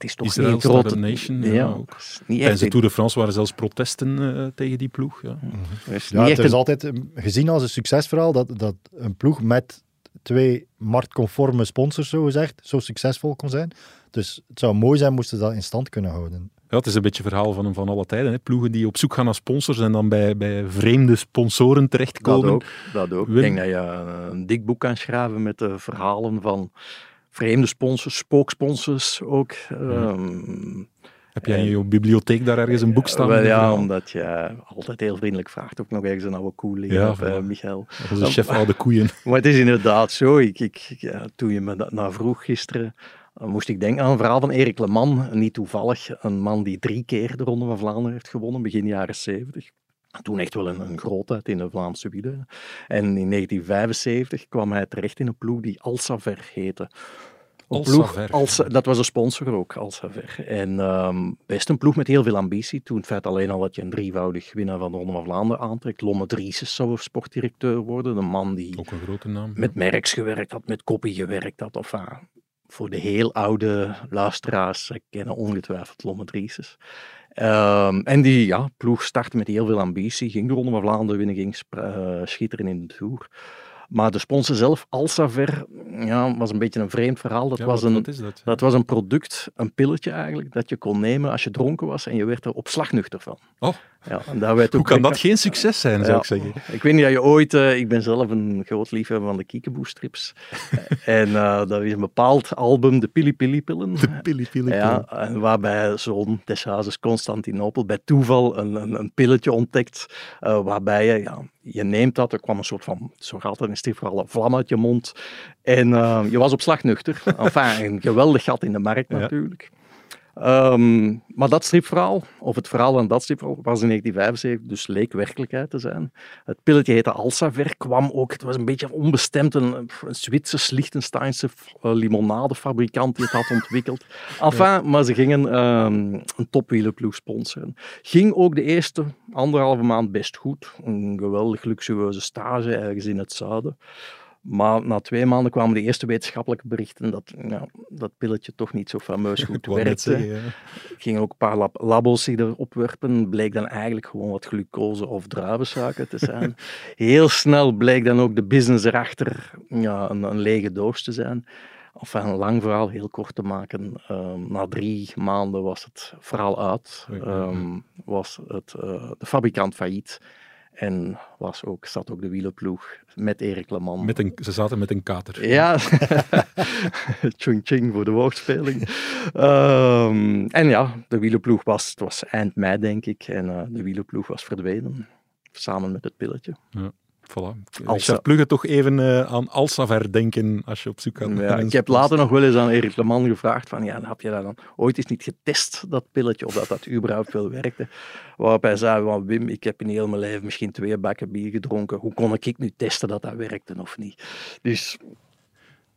het is toch Israël niet een grote... Nation, ja, ja, ook. Tijdens de Tour de France waren zelfs protesten eh, tegen die ploeg. Ja. het is Ja, niet het is een- altijd eh, gezien als een succesverhaal dat, dat een ploeg met twee marktconforme sponsors, zo gezegd, zo succesvol kon zijn. Dus het zou mooi zijn moesten ze dat in stand kunnen houden. Ja, het is een beetje het verhaal van, van alle tijden. Hè. Ploegen die op zoek gaan naar sponsors en dan bij, bij vreemde sponsoren Dat terechtkomen. ook. Dat ook. Ik denk dat je een dik boek kan schrijven met de verhalen van vreemde sponsors, spooksponsors ook. Ehm, Heb jij in je bibliotheek daar ergens een boek staan? wel een ja, omdat je altijd heel vriendelijk vraagt. Ook nog ergens een oude koe liggen, Ja, of, eh. Michael. Dat is de chef oude koeien. Maar het is inderdaad zo. Ik, ik, ja, toen je me dat naar vroeg gisteren, eh, moest ik denken aan een verhaal van Erik Leman. Niet toevallig een man die drie keer de Ronde van Vlaanderen heeft gewonnen, begin jaren 70. Toen echt wel een, een grootheid in de Vlaamse wielen. En in 1975 kwam hij terecht in een ploeg die Alsaver heette. Een ploeg. Alsa- dat was een sponsor ook, Alsaver. En ehm, best een ploeg met heel veel ambitie. Toen het feit alleen al dat je een drievoudig winnaar van de Ronde van Vlaanderen aantrekt. Lomme Drieses zou sportdirecteur worden. Een man die Ook een grote naam. met Merks gewerkt had, met Koppie gewerkt had. Of, ah, voor de heel oude luisteraars kennen ongetwijfeld Lomme Drieses. Ehm, en die ja, ploeg startte met heel veel ambitie, ging de Ronde van Vlaanderen winnen, ging eh, schitteren in de Tour. Maar de sponsor zelf, Alsaver, ja, was een beetje een vreemd verhaal. Dat, Ja, was, een, dat? dat was een product, een pilletje eigenlijk, dat je kon nemen als je dronken was en je werd er op slag nuchter van. Oh. Ja, en daar werd Hoe ook- kan dat geen succes zijn, zou Ja. ik zeggen? Ik weet niet dat je ooit... eh, ik ben zelf een groot liefhebber van de Kiekeboe-strips. en uh, dat is een bepaald album, de Pili Pili Pillen. De Pili Pili Ja, en waarbij zo'n des Hazes Constantinopel bij toeval een, een, een pilletje ontdekt, uh, waarbij je, ja, je neemt dat, er kwam een soort van, zo gaat het in stripverhaal, een vlam uit je mond. En uh, je was op slag nuchter. Enfin, een geweldig gat in de markt natuurlijk. Ja. Um, maar dat stripverhaal, of het verhaal van dat stripverhaal, was in 1975, dus leek werkelijkheid te zijn. Het pilletje heette Alsaver, kwam ook, het was een beetje onbestemd, een, een Zwitsers Liechtensteinse uh, limonadefabrikant die het had ontwikkeld. Enfin, ja. maar ze gingen um, een topwielenploeg sponsoren. Ging ook de eerste anderhalve maand best goed. Een geweldig luxueuze stage ergens in het zuiden. Maar na twee maanden kwamen de eerste wetenschappelijke berichten dat ja, dat pilletje toch niet zo fameus goed werkte. Zeggen, ja. Gingen ook een paar lab labo's zich erop werpen. Bleek dan eigenlijk gewoon wat glucose of druivensuiker te zijn. Heel snel bleek dan ook de business erachter ja, een, een lege doos te zijn. Of een lang verhaal heel kort te maken. Um, na drie maanden was het verhaal uit. Um, was het, uh, de fabrikant failliet. En was ook, zat ook de wielenploeg met Erik Leman. Met een, ze zaten met een kater. Ja, chung ching voor de woordspeling. um, en ja, de wielenploeg was, het was eind mei denk ik, en uh, de wielenploeg was verdwenen. Samen met het pilletje. Ja. Voilà. Alsa... Ik toch even uh, aan Alsaver denken als je op zoek gaat ja, naar Ik heb later nog wel eens aan Erik Leman gevraagd van ja, heb je dat dan ooit eens niet getest, dat pilletje, of dat dat überhaupt wel werkte? Waarop hij zei van Wim, ik heb in heel mijn leven misschien twee bakken bier gedronken. Hoe kon ik nu testen dat dat werkte of niet? Dus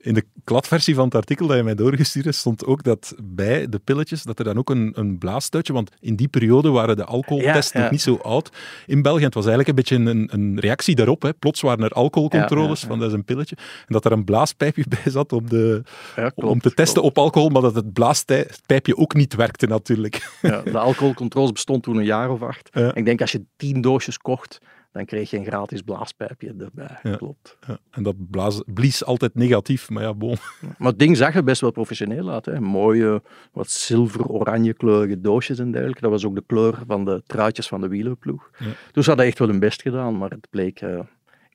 in de kladversie van het artikel dat je mij doorgestuurd hebt, stond ook dat bij de pilletjes, dat er dan ook een, een blaastuitje, want in die periode waren de alcoholtests ja, ja. nog niet zo oud in België. Het was eigenlijk een beetje een, een reactie daarop. Hè. Plots waren er alcoholcontroles ja, van dat is een pilletje. En dat er een blaaspijpje bij zat om, de, klopt, om te testen klopt. op alcohol, maar dat het blaaspijpje ook niet werkte natuurlijk. de alcoholcontroles bestond toen een jaar of acht. Ik denk als je tien doosjes kocht, dan kreeg je een gratis blaaspijpje erbij. Ja, Klopt. Ja, en dat blaas, blies altijd negatief, maar ja, bon. Maar het ding zag er best wel professioneel uit. Hè. Mooie, wat zilver-oranje kleurige doosjes en dergelijke. Dat was ook de kleur van de truitjes van de wielerploeg. Ja. Dus ze hadden echt wel hun best gedaan, maar het bleek uh,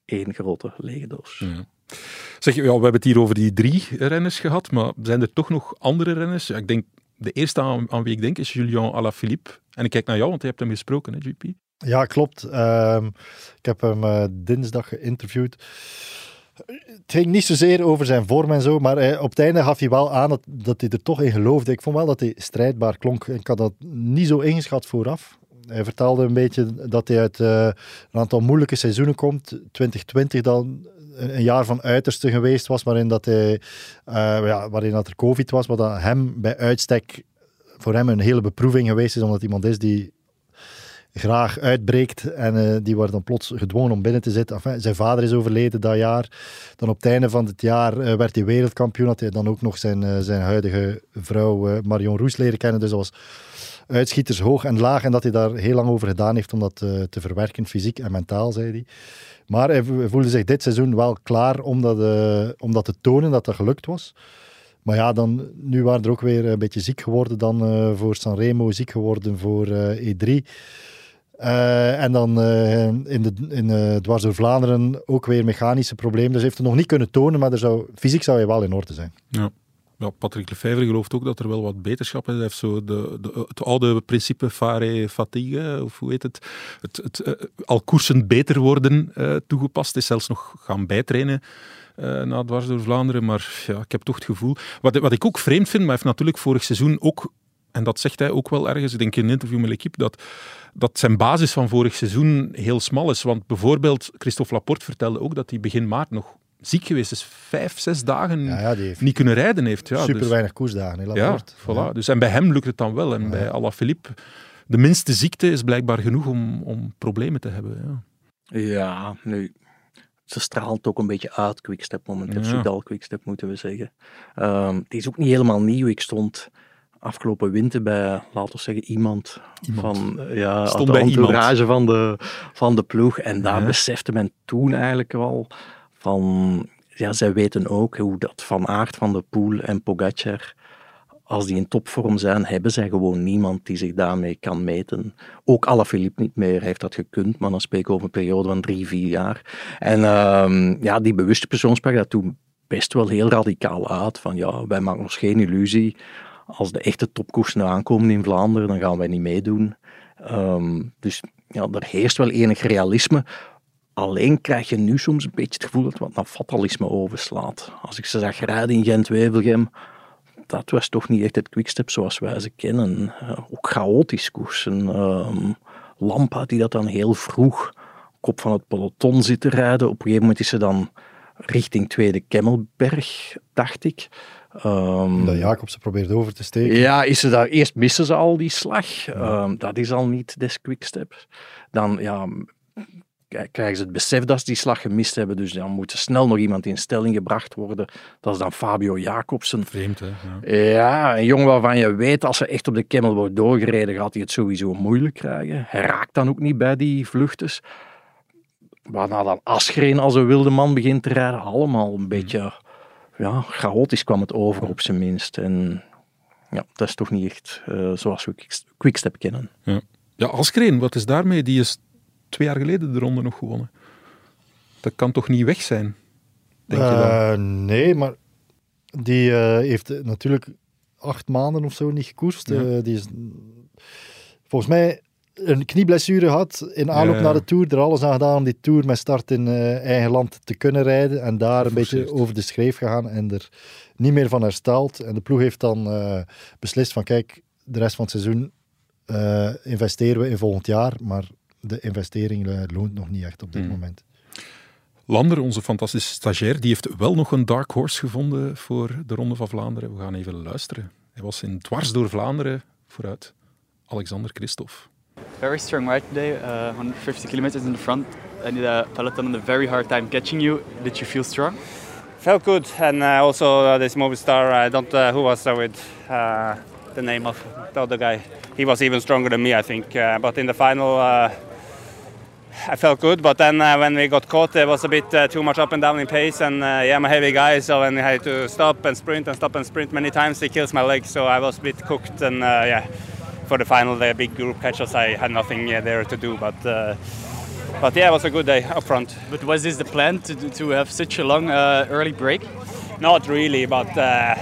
één grote lege doos. Ja. Zeg, ja, we hebben het hier over die drie renners gehad, maar zijn er toch nog andere renners? Ik denk, de eerste aan, aan wie ik denk is Julian Alaphilippe. En ik kijk naar jou, want je hebt hem gesproken, hè, GP? Ja, klopt. Um, ik heb hem uh, dinsdag geïnterviewd. Het ging niet zozeer over zijn vorm en zo, maar uh, op het einde gaf hij wel aan dat, hij er toch in geloofde. Ik vond wel dat hij strijdbaar klonk. Ik had dat niet zo ingeschat vooraf. hij vertelde een beetje dat hij uit eh, een aantal moeilijke seizoenen komt. 2020 dan een, jaar van uiterste geweest was, waarin, dat hij, eh, ja, waarin dat er COVID was, wat hem bij uitstek voor hem een hele beproeving geweest is, omdat iemand is die graag uitbreekt en eh, die wordt dan plots gedwongen om binnen te zitten. Zijn vader is overleden dat jaar. Dan op het einde van het jaar eh, werd hij wereldkampioen. Had hij dan ook nog zijn, eh, zijn huidige vrouw Marion Roes leren kennen. Dus dat was uitschieters hoog en laag. En dat hij daar heel lang over gedaan heeft om dat te verwerken, fysiek en mentaal, zei hij. Maar hij vo- voelde zich dit seizoen wel klaar om dat, om dat te tonen dat dat gelukt was. Maar ja, dan, nu waren er ook weer een beetje ziek geworden dan eh, voor Sanremo, ziek geworden voor eh, E3. Eh, en dan eh, in, de, in eh, dwars door Vlaanderen ook weer mechanische problemen. Dus heeft het nog niet kunnen tonen, maar er zou, fysiek zou hij wel in orde zijn. Ja. Ja, Patrick Lefevre gelooft ook dat er wel wat beterschap is. Hij heeft zo de, de, het oude principe fare fatigue, of hoe heet het? Het, al koersend beter worden toegepast. Is zelfs nog gaan bijtrainen eh na dwars door Vlaanderen. Maar ja, ik heb toch het gevoel... Wat, wat ik ook vreemd vind, maar hij heeft natuurlijk vorig seizoen ook... En dat zegt hij ook wel ergens, ik denk in een interview met L'Equipe, dat, dat zijn basis van vorig seizoen heel smal is. Want bijvoorbeeld, Christophe Laporte vertelde ook dat hij begin maart nog ziek geweest is. Vijf, zes dagen Ja, ja, die heeft niet kunnen rijden heeft. Ja, super dus- weinig koersdagen. Heel ja, voilà. Dus, en bij hem lukt het dan wel. En bij Alaphilippe, de minste ziekte is blijkbaar genoeg om, om problemen te hebben. Ja. Ja, nu, ze straalt ook een beetje uit Quickstep momenteel. Ja. Soudal Quickstep moeten we zeggen. Ehm, het is ook niet helemaal nieuw. Ik stond afgelopen winter bij, laten we zeggen, iemand, Iemand. van eh, ja, Stond de bij entourage van de, van de ploeg. En daar Ja. besefte men toen eigenlijk al van, ja, zij weten ook hoe dat Van Aert van de Poel en Pogacar als die in topvorm zijn, hebben zij gewoon niemand die zich daarmee kan meten. Ook Alaphilippe niet meer heeft dat gekund, maar dan spreek ik over een periode van drie, vier jaar. En ehm, ja, die bewuste persoon sprak dat toen best wel heel radicaal uit. Van ja, wij maken ons geen illusie. Als de echte topkoersen aankomen in Vlaanderen, dan gaan wij niet meedoen. Ehm, dus ja, er heerst wel enig realisme. Alleen krijg je nu soms een beetje het gevoel dat wat naar fatalisme overslaat. Als ik ze zag rijden in Gent-Wevelgem, dat was toch niet echt het quickstep zoals wij ze kennen. Eh, ook chaotisch koersen. Ehm Lampa die dat dan heel vroeg kop van het peloton zit te rijden. Op een gegeven moment is ze dan richting Tweede Kemmelberg, dacht ik. Ehm, Dat Jacobsen probeert over te steken. ja, is ze daar, eerst missen ze al die slag. Ehm, dat is al niet des quicksteps. Dan ja, krijgen ze het besef dat ze die slag gemist hebben. Dus dan moet er snel nog iemand in stelling gebracht worden. Dat is dan Fabio Jacobsen. Vreemd, hè? Ja. Ja, een jongen waarvan je weet, als er echt op de Kemmel wordt doorgereden, gaat hij het sowieso moeilijk krijgen. Hij raakt dan ook niet bij die vluchters. Waarna dan Asgreen als een wilde man begint te rijden. Allemaal een beetje ja, chaotisch kwam het over op zijn minst. En ja, dat is toch niet echt eh, zoals we Quick- Quickstep kennen. Ja. ja, Askreen, wat is daarmee? Die is twee jaar geleden de ronde nog gewonnen. Dat kan toch niet weg zijn? Denk je dan? Eh, nee, maar die eh, heeft natuurlijk acht maanden of zo niet gekoerst. Ja. Die is volgens mij een knieblessure gehad in aanloop Ja. naar de Tour. Er alles aan gedaan om die Tour met start in eh, eigen land te kunnen rijden. En daar een beetje over de schreef gegaan en er niet meer van hersteld. En de ploeg heeft dan eh, beslist van kijk, de rest van het seizoen eh, investeren we in volgend jaar. Maar de investering loont nog niet echt op dit Hmm. moment. Lander, onze fantastische stagiair, die heeft wel nog een dark horse gevonden voor de Ronde van Vlaanderen. We gaan even luisteren. Hij was in dwars door Vlaanderen vooruit. Alexander Christophe. Very strong ride today, uh, 150 kilometers in the front, and the peloton had a very hard time catching you. Did you feel strong? felt good and uh, also uh, this Movistar I don't uh, who was with uh, the name of the other guy he was even stronger than me I think uh, but in the final I felt good but then when we got caught there was a bit too much up and down in pace and yeah I'm a heavy guy so when I had to stop and sprint and stop and sprint many times it kills my legs so I was a bit cooked and yeah for the final the big group catches I had nothing there to do but uh, but yeah it was a good day up front But was this the plan to, to have such a long uh, early break? Not really, but uh,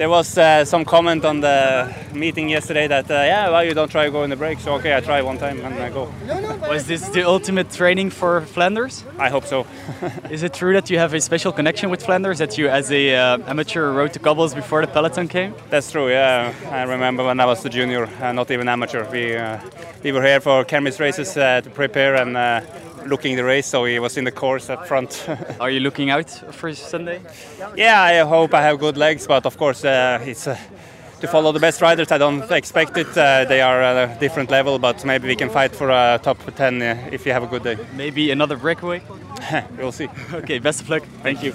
there was uh, some comment on the meeting yesterday that uh, yeah, well, you don't try to go in the break. So okay, I try one time and I go. Was this the ultimate training for Flanders? I hope so. Is it true that you have a special connection with Flanders? That you, as a uh, amateur, rode to cobbles before the peloton came? That's true. Yeah, I remember when I was a junior, uh, not even amateur. We uh, we were here for Kermis races uh, to prepare and. Looking the race, so he was in the course up front. Are you looking out for Sunday? Yeah, I hope I have good legs, but of course uh, it's uh, to follow the best riders. I don't expect it. Uh, they are at a different level, but maybe we can fight for a top 10 uh, if you have a good day. Maybe another breakaway? we'll see. okay, best of luck. Thank you.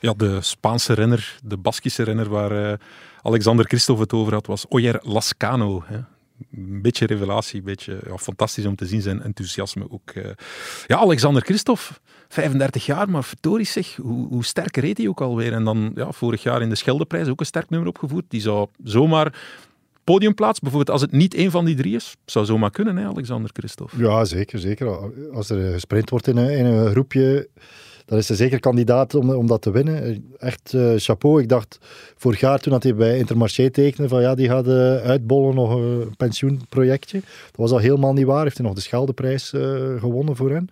Ja, de Spaanse renner, de Baskische renner waar uh, Alexander Christophe het over had, was Oyer Lascano. Hè. Een beetje revelatie, een beetje ja, fantastisch om te zien zijn enthousiasme ook. Uh. Ja, Alexander Christophe, 35 jaar, maar verdorie zeg, hoe, hoe sterk reed hij ook alweer. En dan ja, vorig jaar in de Scheldeprijs ook een sterk nummer opgevoerd. Die zou zomaar podiumplaats, bijvoorbeeld als het niet één van die drie is, zou zomaar kunnen, hè, Alexander Christophe. Ja, zeker, zeker. Als er gesprint wordt in een groepje dan is hij zeker kandidaat om, om dat te winnen. Echt uh, chapeau. Ik dacht vorig jaar toen hij bij Intermarché tekende van ja, die gaat uh, uitbollen nog een pensioenprojectje. Dat was al helemaal niet waar. Heeft hij nog de Scheldeprijs uh, gewonnen voor hen.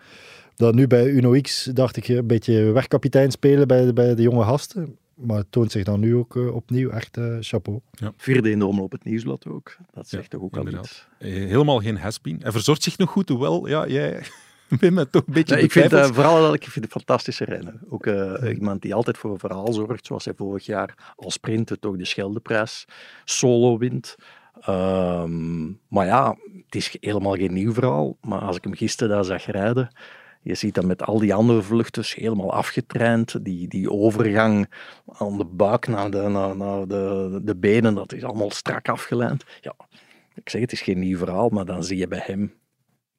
Dat nu bij Uno X dacht ik een beetje wegkapitein spelen bij, bij de jonge gasten. Maar het toont zich dan nu ook uh, opnieuw echt uh, chapeau. Ja. Vierde in de omloop het nieuwsblad ook. Dat zegt ja, toch ook al iets. Helemaal geen haspin. Hij verzorgt zich nog goed, hoewel ja, jij ben me toch een beetje nee, Ik vind uh, vooral dat ik vind een fantastische rennen. Ook uh, iemand die altijd voor een verhaal zorgt, zoals hij vorig jaar als sprinter toch de Scheldeprijs solo wint. Um, maar ja, het is helemaal geen nieuw verhaal. Maar als ik hem gisteren daar zag rijden, je ziet dat met al die andere vluchters helemaal afgetraind. Die, die overgang aan de buik naar de, naar, naar de, de benen, dat is allemaal strak afgeleid. Ja, ik zeg het is geen nieuw verhaal, maar dan zie je bij hem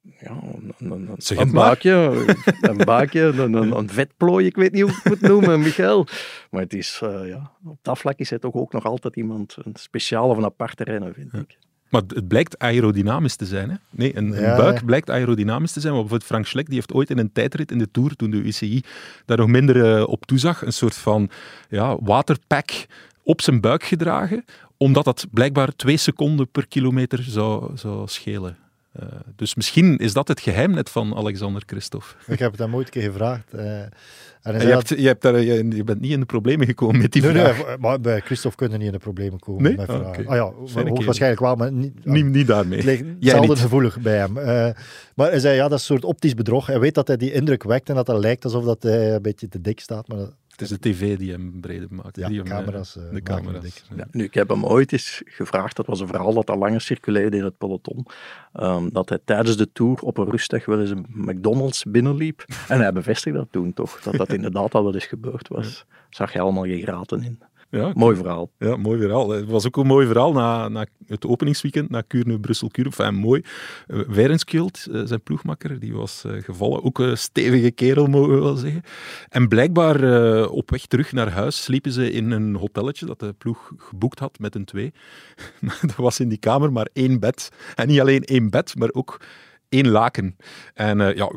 ja, een, een, een, een baakje, een baakje, een, een, een vetplooi, ik weet niet hoe ik het moet noemen, Michael. Maar het is, uh, ja, op dat vlak is het toch ook nog altijd iemand, een speciale of een aparte renner, vind ja. ik. Maar het blijkt aerodynamisch te zijn. Hè? Nee, een, een Ja, buik ja. blijkt aerodynamisch te zijn. Maar bijvoorbeeld Frank Schleck die heeft ooit in een tijdrit in de Tour, toen de UCI daar nog minder eh, op toezag, een soort van ja, waterpack op zijn buik gedragen, omdat dat blijkbaar twee seconden per kilometer zou, zou schelen. Eh, dus misschien is dat het geheim net van Alexander Christophe. Ik heb het hem ooit een keer gevraagd. eh, en je, dat- hebt, je, hebt daar, je, je bent niet in de problemen gekomen met die nee, vraag. nee, maar bij Christophe kunnen niet in de problemen komen. Nee? Met Ah, oké. Ah, ja, hoogstwaarschijnlijk wel, maar niet, Niet, niet daarmee. Het ligt gevoelig bij hem. Eh, maar hij zei, ja, dat is een soort optisch bedrog. Hij weet dat hij die indruk wekt en dat het lijkt alsof dat hij een beetje te dik staat. Maar dat- Het is de tv die hem breder maakt. Ja, die hem, camera's, eh, de camera's. Ja, nu, ik heb hem ooit eens gevraagd, dat was een verhaal dat al langer circuleerde in het peloton, ehm, dat hij tijdens de Tour op een rustdag wel eens een McDonald's binnenliep. En hij bevestigde dat toen toch, dat dat inderdaad al wel eens gebeurd was. Zag je allemaal geen graten in. Ja, Mooi verhaal. Ja, mooi verhaal. Het was ook een mooi verhaal na, na het openingsweekend, na Kuurne, Brussel, Kuurne. Enfin, mooi. Uh, uh, zijn ploegmakker, die was uh, gevallen. Ook een stevige kerel, mogen we wel zeggen. En blijkbaar op weg terug naar huis sliepen ze in een hotelletje dat de ploeg geboekt had met een twee. er was in die kamer maar één bed. En niet alleen één bed, maar ook één laken. En uh, ja,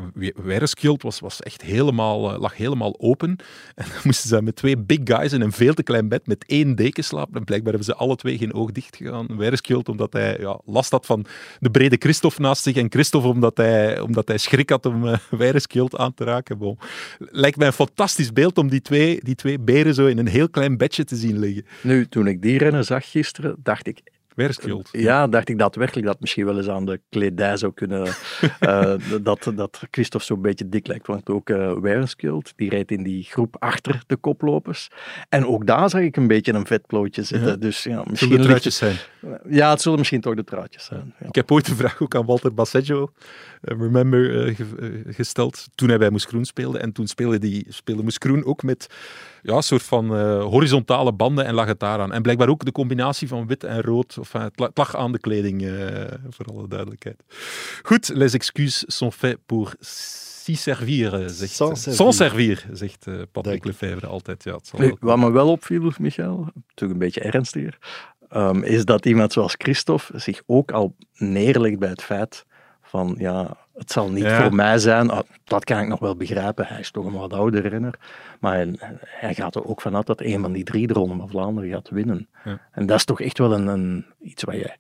Weirenskjöld was, was echt helemaal, uh, lag helemaal open. En dan moesten ze met twee big guys in een veel te klein bed met één deken slapen. En blijkbaar hebben ze alle twee geen oog dicht gegaan. Weirenskjöld omdat hij ja, last had van de brede Christophe naast zich. En Christophe omdat hij, omdat hij schrik had om uh, aan te raken. Bon. Lijkt mij een fantastisch beeld om die twee, die twee beren zo in een heel klein bedje te zien liggen. Nu, toen ik die rennen zag gisteren, dacht ik, Ja, dacht ik daadwerkelijk dat misschien wel eens aan de kledij zou kunnen. uh, dat, dat Christophe zo'n beetje dik lijkt. Want ook uh, Weirenskjöld, die reed in die groep achter de koplopers. En ook daar zag ik een beetje een vetplootje zitten. Ja. Dus ja, misschien. Zullen de truitjes zijn? Ja, het zullen misschien toch de truitjes zijn. Ja. Ik heb ooit een vraag ook aan Walter Basseggio, uh, remember, ge gesteld. Toen hij bij Moes Groen speelde. En toen speelde, die, speelde Moes Groen ook met ja, een soort van uh, horizontale banden en lag het daar aan. En blijkbaar ook de combinatie van wit en rood. Enfin, het, het lag aan de kleding, uh, voor alle duidelijkheid. Goed, les excuses sont faits pour s'y servir, zegt, sans servir, sans servir, zegt uh, Patrick Lefevre altijd. Ja, zal wat me wel opviel, Michael, toch een beetje ernstiger, um, is dat iemand zoals Christophe zich ook al neerlegt bij het feit Van ja, het zal niet Ja. voor mij zijn. Ah, Dat kan ik nog wel begrijpen. Hij is toch een wat ouder renner. Maar hij, hij gaat er ook vanuit dat een van die drie de Ronde van Vlaanderen gaat winnen. Ja. En dat is toch echt wel een, een, iets wat je...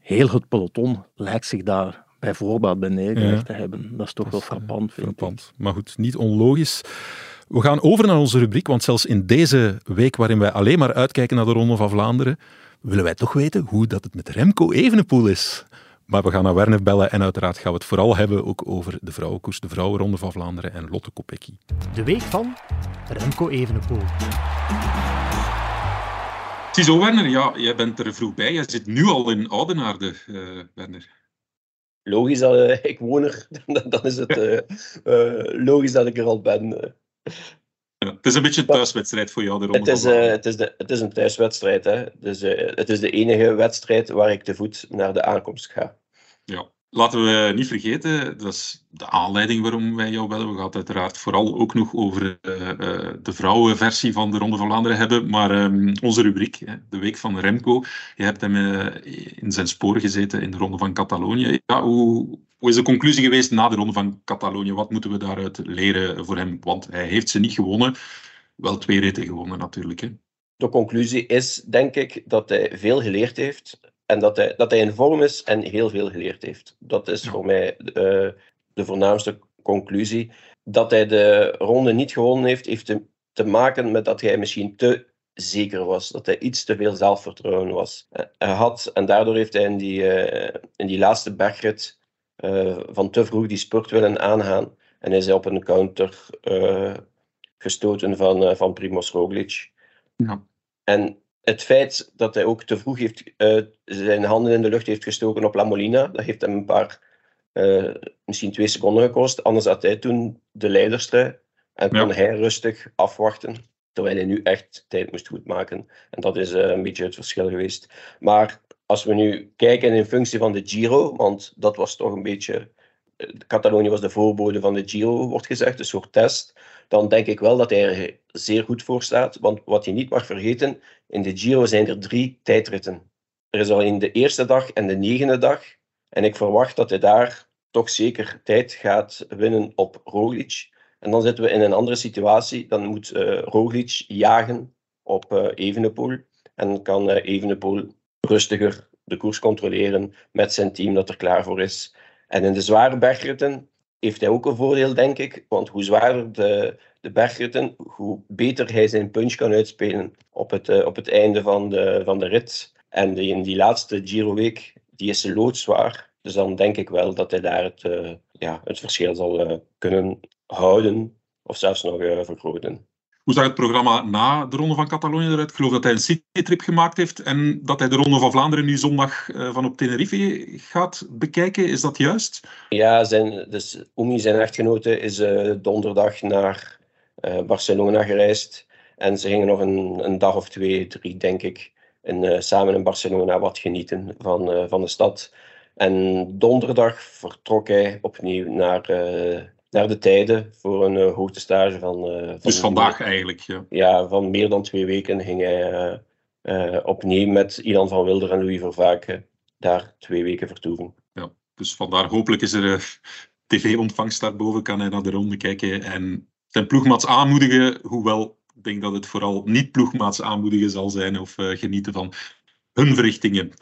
Heel het peloton lijkt zich daar bij voorbaat bij neergelegd Ja. te hebben. Dat is toch wel frappant, vind ik. Frappant. Maar goed, niet onlogisch. We gaan over naar onze rubriek, want zelfs in deze week waarin wij alleen maar uitkijken naar de Ronde van Vlaanderen, willen wij toch weten hoe dat het met Remco Evenepoel is. Maar we gaan naar Werner bellen en uiteraard gaan we het vooral hebben ook over de vrouwenkoers, de vrouwenronde van Vlaanderen en Lotte Kopecky. De week van Remco Evenepoel. Ziezo Werner, ja, jij bent er vroeg bij. Jij zit nu al in Oudenaarde, eh, Werner. Logisch dat eh, ik woon er, dan, dan is het eh, eh, logisch dat ik er al ben. Ja, het is een beetje een thuiswedstrijd voor jou, de Het is, eh, het, is de, het is een thuiswedstrijd. Hè. Dus, eh, het is de enige wedstrijd waar ik te voet naar de aankomst ga. Ja. Laten we niet vergeten, dat is de aanleiding waarom wij jou bellen. We gaan het uiteraard vooral ook nog over eh, de vrouwenversie van de Ronde van Vlaanderen hebben. Maar ehm, onze rubriek, hè, de week van Remco, je hebt hem in zijn sporen gezeten in de Ronde van Catalonië. Ja, hoe, hoe is de conclusie geweest na de Ronde van Catalonië? Wat moeten we daaruit leren voor hem? Want hij heeft ze niet gewonnen. Wel twee ritten gewonnen natuurlijk. Hè. De conclusie is, denk ik, dat hij veel geleerd heeft. En dat hij, dat hij in vorm is en heel veel geleerd heeft. Dat is voor mij eh, de voornaamste conclusie. Dat hij de ronde niet gewonnen heeft, heeft te, te maken met dat hij misschien te zeker was. Dat hij iets te veel zelfvertrouwen was. Hij had, en daardoor heeft hij in die, eh, in die laatste bergrit eh, van te vroeg die spurt willen aangaan. En hij is op een counter eh, gestoten van, eh, van Primoz Roglic. Ja. En het feit dat hij ook te vroeg heeft, zijn handen in de lucht heeft gestoken op La Molina, dat heeft hem een paar, misschien twee seconden gekost. Anders had hij toen de leiderstrui en kon hij rustig afwachten, terwijl hij nu echt tijd moest goedmaken. En dat is een beetje het verschil geweest. Maar als we nu kijken in functie van de Giro, want dat was toch een beetje eh, Catalonië was de voorbode van de Giro, wordt gezegd, een soort test. Dan denk ik wel dat hij er zeer goed voor staat. Want wat je niet mag vergeten, in de Giro zijn er drie tijdritten. Er is al in de eerste dag en de negende dag. En ik verwacht dat hij daar toch zeker tijd gaat winnen op Roglic. En dan zitten we in een andere situatie. Dan moet eh Roglic jagen op eh Evenepoel. En kan eh, Evenepoel rustiger de koers controleren met zijn team dat er klaar voor is. En in de zware bergritten heeft hij ook een voordeel, denk ik. Want hoe zwaarder de, de bergritten, hoe beter hij zijn punch kan uitspelen op het, eh, op het einde van de, van de rit. En die, in die laatste Giro-week, die is loodzwaar. Dus dan denk ik wel dat hij daar het, eh, ja, het verschil zal eh, kunnen houden. Of zelfs nog vergroten. Hoe zag het programma na de Ronde van Catalonië eruit? Ik geloof dat hij een citytrip gemaakt heeft en dat hij de Ronde van Vlaanderen nu zondag eh, van op Tenerife gaat bekijken. Is dat juist? Ja, zijn, dus Oemi, zijn echtgenote, is eh, donderdag naar eh, Barcelona gereisd. En ze gingen nog een, een dag of twee, drie, denk ik, in, samen in Barcelona wat genieten van, van de stad. En donderdag vertrok hij opnieuw naar, naar de tijden voor een eh, hoogtestage van, eh, van... Dus vandaag eigenlijk, ja. Ja, van meer dan twee weken ging hij eh, opnieuw met Ilan van Wilder en Louis Vervaken daar twee weken vertoeven. ja. Dus vandaar hopelijk is er tv-ontvangst daarboven, kan hij naar de ronde kijken en zijn ploegmaats aanmoedigen, hoewel ik denk dat het vooral niet ploegmaats aanmoedigen zal zijn of genieten van hun verrichtingen.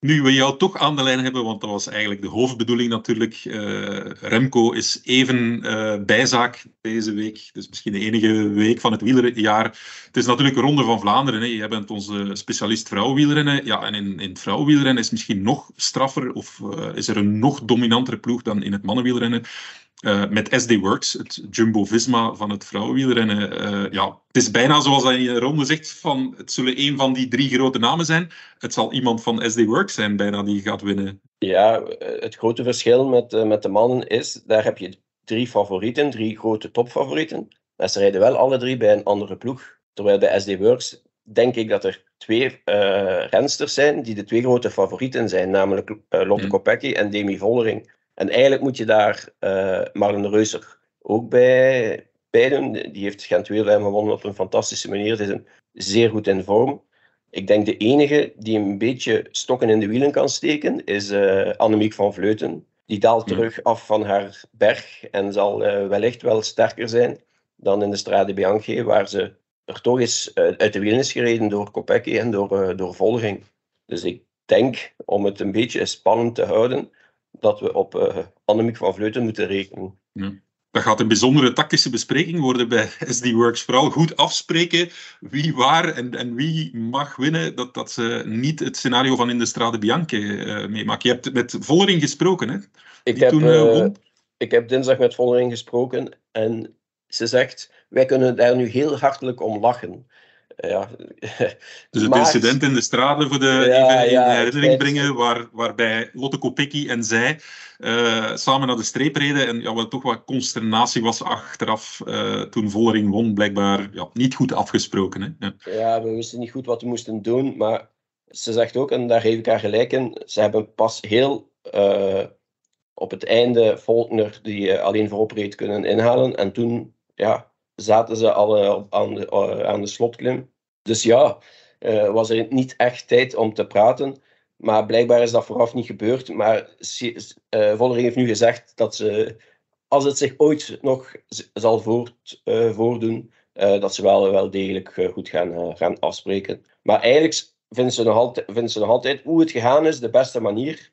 Nu we jou toch aan de lijn hebben, want dat was eigenlijk de hoofdbedoeling natuurlijk. eh, Remco is even eh, bijzaak deze week. Dus misschien de enige week van het wielerjaar. Het is natuurlijk ronde van Vlaanderen. Hè. Bent onze specialist vrouwenwielrennen. Ja, en in, in het vrouwenwielrennen is misschien nog straffer of eh, is er een nog dominantere ploeg dan in het mannenwielrennen. Eh, met SD Works, het Jumbo-Visma van het vrouwenwielrennen. Eh, ja, het is bijna zoals hij in de ronde zegt, van, het zullen een van die drie grote namen zijn. Het zal iemand van SD Works zijn bijna die gaat winnen. Ja, eh, het grote verschil met, met de mannen is, daar heb je drie favorieten, drie grote topfavorieten. Maar ze rijden wel alle drie bij een andere ploeg. Terwijl bij SD Works denk ik dat er twee rensters zijn die de twee grote favorieten zijn, namelijk Lotte Kopecky en Demi Vollering. En eigenlijk moet je daar eh Marlen Reuser ook bij, bij doen. Die heeft Gent Weerlijn gewonnen op een fantastische manier. Ze is een zeer goed in vorm. Ik denk de enige die een beetje stokken in de wielen kan steken, is eh Annemiek van Vleuten. die daalt terug af van haar berg en zal uh, wellicht wel sterker zijn dan in de Strade Bianchi, waar ze er toch eens uh, uit de wielen is gereden door Kopecky en door, uh, door Vollering. Dus ik denk, om het een beetje spannend te houden, dat we op uh, Annemiek van Vleuten moeten rekenen. Ja. Dat gaat een bijzondere tactische bespreking worden bij SD Works. Vooral goed afspreken wie waar en, en wie mag winnen. Dat, dat ze niet het scenario van in de Strade Bianche uh, meemaken. Je hebt met Vollering gesproken, hè? Ik heb, toen, uh, ik heb dinsdag met Vollering gesproken en ze zegt, wij kunnen daar nu heel hartelijk om lachen. Ja. Dus het maar, incident in de strade voor de ja, even in herinnering brengen, waar, waarbij Lotte Kopecky en zij uh, samen naar de streep reden en ja, wat toch wat consternatie was achteraf uh, toen Vollering won, blijkbaar ja, niet goed afgesproken. Hè? Ja. ja. we wisten niet goed wat we moesten doen, maar ze zegt ook, en daar geef ik haar gelijk in, ze hebben pas heel uh, op het einde Volkner, die alleen voorop reed, kunnen inhalen en toen ja, zaten ze al aan, de, aan de slotklim. Dus ja, uh, was er niet echt tijd om te praten. Maar blijkbaar is dat vooraf niet gebeurd. Maar Vollering heeft nu gezegd dat ze, als het zich ooit nog zal voort, voordoen, dat ze wel, wel degelijk goed gaan, gaan afspreken. Maar eigenlijk vinden ze, nog altijd, vinden ze nog altijd hoe het gegaan is de beste manier.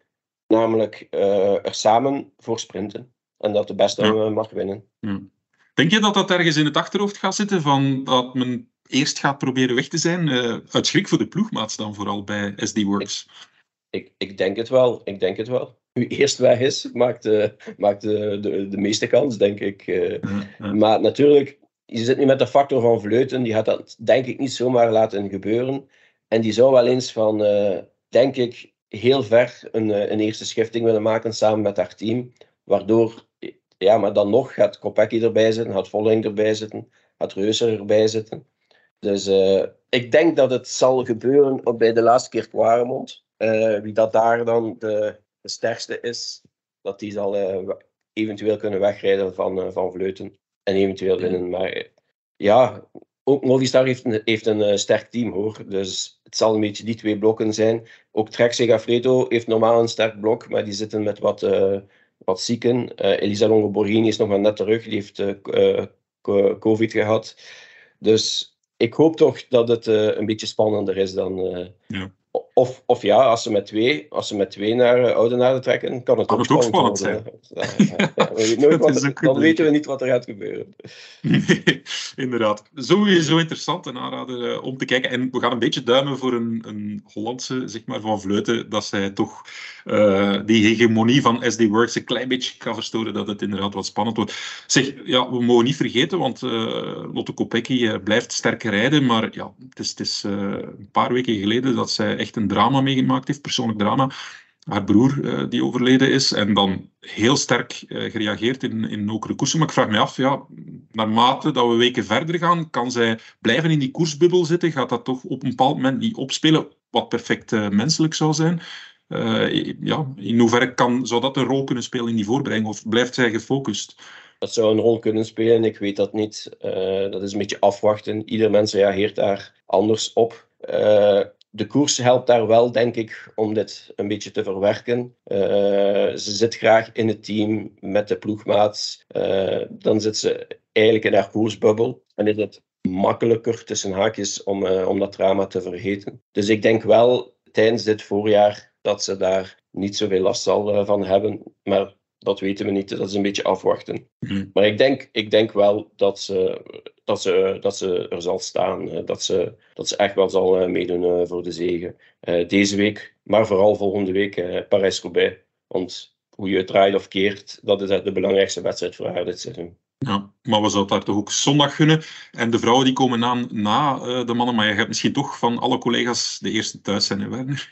Namelijk er samen voor sprinten. En dat de beste ja. mag winnen. Ja. Denk je dat dat ergens in het achterhoofd gaat zitten? Van dat men eerst gaat proberen weg te zijn? Uh, uit schrik voor de ploegmaats dan vooral bij SD Works? Ik, ik, ik, denk het wel. Ik denk het wel. Wie eerst weg is, maakt, de, maakt de, de, de meeste kans, denk ik. Uh, ja, ja. Maar natuurlijk, je zit nu met de factor van Vleuten. Die gaat dat denk ik niet zomaar laten gebeuren. En die zou wel eens van, denk ik, heel ver een, een eerste schifting willen maken samen met haar team. Waardoor ja, maar dan nog gaat Kopecky erbij zitten, gaat Volling erbij zitten, gaat Reuser erbij zitten. Dus uh, ik denk dat het zal gebeuren op bij de laatste keer Quaremont. Uh, wie dat daar dan de, de sterkste is, dat die zal uh, eventueel kunnen wegrijden van, van Vleuten. En eventueel winnen. Maar ja, ook Movistar heeft een, heeft een sterk team hoor. Dus het zal een beetje die twee blokken zijn. Ook Trek Segafredo heeft normaal een sterk blok, maar die zitten met wat wat zieken. Uh, Elisa Longoborghini is nog maar net terug, die heeft uh, COVID gehad. Dus ik hoop toch dat het een beetje spannender is dan. Ja. Of, of ja, als ze met twee, als ze met twee naar uh, Oudenaarde trekken, kan het, kan ook, het spannend, spannend zijn. Ja, wat, dan weten we niet wat er gaat gebeuren. Nee, inderdaad. Sowieso interessant en aanrader uh, om te kijken. En we gaan een beetje duimen voor een, een Hollandse, zeg maar, van Vleuten, dat zij toch uh, die hegemonie van SD Works een klein beetje kan verstoren, dat het inderdaad wat spannend wordt. Zeg, ja, we mogen niet vergeten, want Lotte Kopecky blijft sterk rijden, maar ja, het is, het is een paar weken geleden dat zij echt een drama meegemaakt heeft, persoonlijk drama. Haar broer uh, die overleden is en dan heel sterk uh, gereageerd in, in okere koersen. Maar ik vraag me af, ja, naarmate dat we weken verder gaan, kan zij blijven in die koersbubbel zitten? Gaat dat toch op een bepaald moment niet opspelen, wat perfect uh, menselijk zou zijn? ja, in hoeverre kan, zou dat een rol kunnen spelen in die voorbereiding of blijft zij gefocust? Dat zou een rol kunnen spelen, ik weet dat niet. dat is een beetje afwachten. Ieder mens reageert daar anders op de koers helpt daar wel, denk ik, om dit een beetje te verwerken. Uh, ze zit graag in het team met de ploegmaats. Uh, dan zit ze eigenlijk in haar koersbubbel. En is het makkelijker tussen haakjes om, uh, om dat drama te vergeten. Dus ik denk wel tijdens dit voorjaar dat ze daar niet zoveel last zal van hebben. Maar dat weten we niet. Dat is een beetje afwachten. Mm. Maar ik denk, ik denk wel dat ze, dat, ze, dat ze er zal staan. Dat ze, dat ze echt wel zal eh, meedoen eh, voor de zegen. Eh, deze week, maar vooral volgende week Parijs-Roubaix. Want hoe je het draait of keert, dat is de belangrijkste wedstrijd voor haar dit seizoen. Ja, maar we zouden daar toch ook zondag gunnen. En de vrouwen die komen aan na de mannen. Maar je hebt misschien toch van alle collega's de eerste thuis zijn, hè Werner?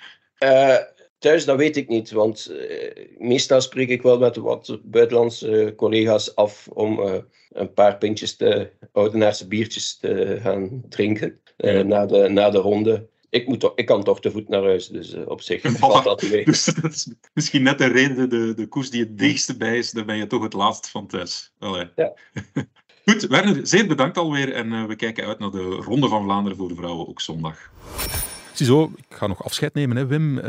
Thuis, dat weet ik niet, want uh, meestal spreek ik wel met wat buitenlandse collega's af om uh, een paar pintjes te, oudenaarse biertjes te gaan drinken uh, ja. na, de, na de ronde. Ik, moet toch, ik kan toch te voet naar huis, dus op zich valt dat mee. Dus dat is misschien net de reden, de, de koers die het dichtste bij is, dan ben je toch het laatst van thuis. Allee. Ja. Goed, Werner, zeer bedankt alweer en we kijken uit naar de Ronde van Vlaanderen voor de vrouwen, ook zondag. Ziezo, ik ga nog afscheid nemen, hè, Wim.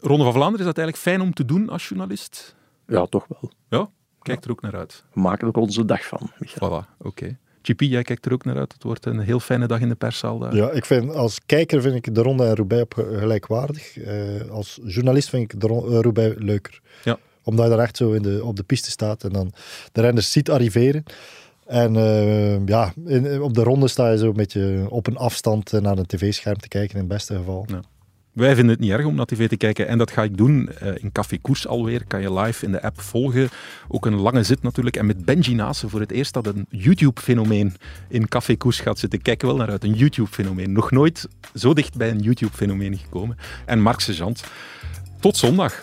Ronde van Vlaanderen, is dat eigenlijk fijn om te doen als journalist? Ja, toch wel. Ja, kijk er ook naar uit. We maken er onze dag van. Michael. Voilà, oké. GP, jij kijkt er ook naar uit. Het wordt een heel fijne dag in de perszaal daar. Ja, ik vind, als kijker vind ik de Ronde en Roubaix op gelijkwaardig. Eh, als journalist vind ik de Ron- eh, Roubaix leuker. Ja. Omdat je daar echt zo in de, op de piste staat en dan de renners ziet arriveren. En eh, ja, in, op de ronde sta je zo een beetje op een afstand naar een tv-scherm te kijken in het beste geval. Wij vinden het niet erg om naar tv te kijken en dat ga ik doen eh, in Café Koers alweer. Kan je live in de app volgen. Ook een lange zit natuurlijk. En met Benji Naassen voor het eerst dat een YouTube-fenomeen in Café Koers gaat zitten. Kijk wel naar uit, een YouTube-fenomeen. Nog nooit zo dicht bij een YouTube-fenomeen gekomen. En Mark Sejant. Tot zondag.